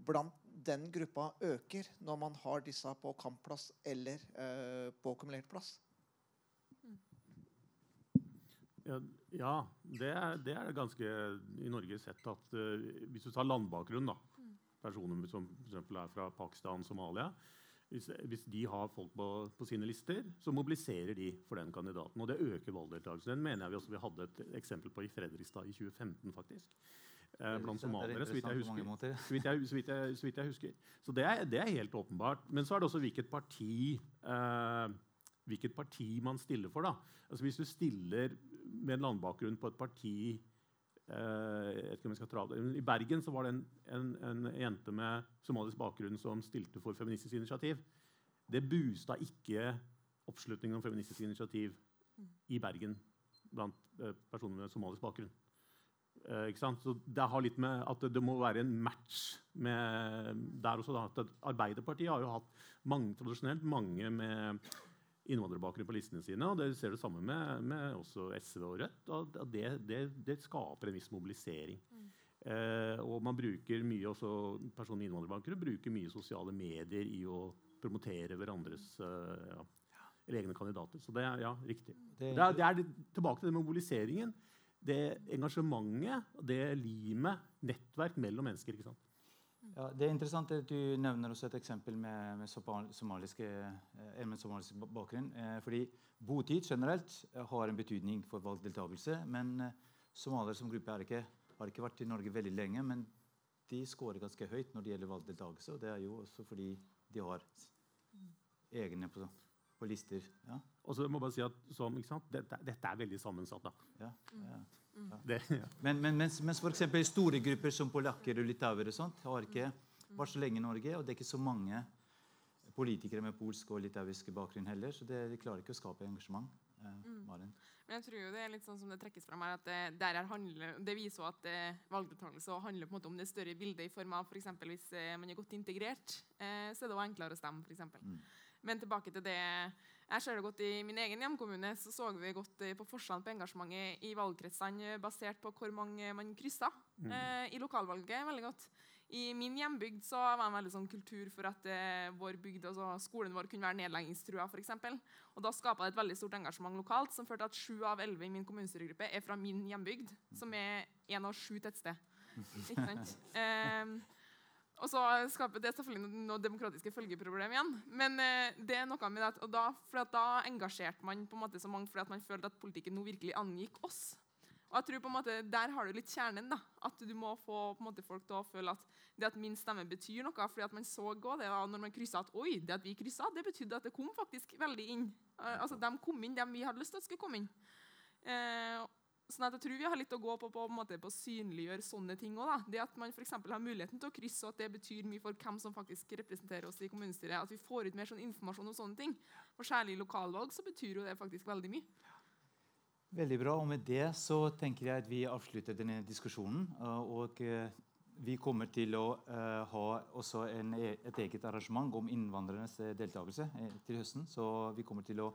blant den gruppa øker når man har disse på kampplass eller eh, på kumulert plass? Ja, ja det, er, det, er, ganske i Norge sett at uh, hvis du tar landbakgrunn, da, personer som f.eks. er fra Pakistan, Somalia, hvis, hvis, de har folk på, på, sine lister, så mobiliserer de for den kandidaten. Og det øker valgdeltakelsen. Den mener jeg vi også vi hadde et eksempel på i Fredrikstad i 2015, faktisk. Eh, blant somaliere, så. Så så så vidt jeg husker. Så det er, det er, helt åpenbart. Men så er det også hvilket parti, eh, hvilket parti man stiller for. da. Altså Hvis du stiller med en landbakgrunn på et parti I Bergen var det en, en, en, jente med somalisk bakgrunn som stilte for Feministisk initiativ. Det boosta ikke oppslutningen om Feministisk initiativ i Bergen blant uh, personer med somalisk bakgrunn. Uh, så Det har litt med at det må være en match der også. Da. Arbeiderpartiet har jo hatt mange, tradisjonelt mange med innvandrerbakgrunn på listene sine. og Det ser du sammen med, med også SV og Rødt. og Det, det, det skaper en viss mobilisering. Mm. Eh, og man bruker mye også, Personer med innvandrerbakgrunn bruker mye sosiale medier i å promotere hverandres eh, ja, eller egne kandidater. Så det er ja, riktig. Det, det, er, det er tilbake til det med mobiliseringen. Det engasjementet, det limet, nettverk mellom mennesker. ikke sant? Ja, det er interessant at du nevner også et eksempel med, med somaliske, eh, med somalisk bakgrunn. Eh, fordi botid generelt eh, har en betydning for valgdeltakelse. Men somaliere som gruppe ikke, har ikke vært i Norge veldig lenge. Men de scorer ganske høyt når det gjelder valgdeltakelse. Og det er jo også fordi de har egne på, på lister. Ja. Og så må jeg bare si at som, dette, dette, er veldig sammensatt. da. Ja, ja. Mm. Det, ja. Men, men mens, mens f.eks. store grupper som polakker og litauere har ikke vært så lenge i Norge, og det er ikke så mange politikere med polsk og litauisk bakgrunn heller, så det, de klarer ikke å skape engasjement. Eh, mm. Men jeg tror jo det er litt sånn som det trekkes fram her, at det, der handler, det viser jo at eh, valgdeltakelse handler på en måte om det større bildet i form av f.eks. For hvis eh, man er godt integrert, eh, så er det jo enklere å stemme. For mm. Men tilbake til det jeg ser det godt I min egen hjemkommune så, så vi godt eh, på forskjellen på engasjementet i valgkretsene basert på hvor mange man kryssa mm. eh, i lokalvalget. veldig godt. I min hjembygd så var det en veldig sånn kultur for at eh, vår bygd, altså skolen vår kunne være nedleggingstrua. For eksempel. og Da skapa det et veldig stort engasjement lokalt som førte at sju av elleve i min kommunestyregruppe er fra min hjembygd, som er én av sju tettsted. Ikke sant? Eh, Og så skaper det selvfølgelig noe demokratiske følgeproblem igjen. Men eh, det er noe med det og da, for da engasjerte man på en måte så mange fordi at man følte at politikken nå virkelig angikk oss. Og jeg tror på en måte, Der har du litt kjernen. da, At du må få på en måte, folk til å føle at det at min stemme betyr noe. fordi at man så også det da, når man krysset at oi, det at vi kryssa, det betydde at det kom faktisk veldig inn. Eh, altså, De kom inn, dem vi hadde lyst til at skulle komme inn. Eh, Sånn at jeg tror vi har litt å gå på på, å synliggjøre sånne ting òg. Det at man for har muligheten til å krysse, og at det betyr mye for hvem som faktisk representerer oss i kommunestyret. At vi får ut mer sånn informasjon om sånne ting. For særlig i lokalvalg så betyr jo det faktisk veldig mye. Veldig bra. Og med det så tenker jeg at vi avslutter denne diskusjonen. Og vi kommer til å ha også en, e, et eget arrangement om innvandrernes deltakelse til høsten. Så vi kommer til å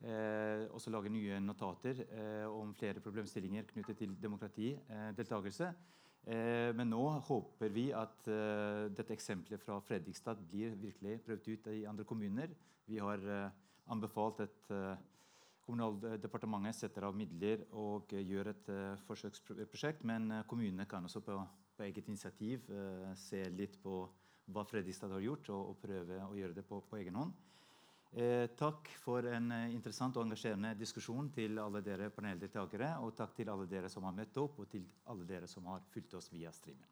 Eh, også lage nye notater eh, om flere problemstillinger knyttet til demokratideltakelse. Eh, men nå håper vi at eh, dette eksempelet fra Fredrikstad blir virkelig prøvd ut i andre kommuner. Vi har eh, anbefalt at eh, Kommunaldepartementet setter av midler og gjør et forsøksprosjekt. Men kommunene kan også på, på eget initiativ se litt på hva Fredrikstad har gjort, og, og prøve å gjøre det på, på egen hånd. Eh, takk for en eh, interessant og engasjerende diskusjon til alle dere paneldeltakere. Og takk til alle dere som har møtt opp, og til alle dere som har fulgt oss via streamen.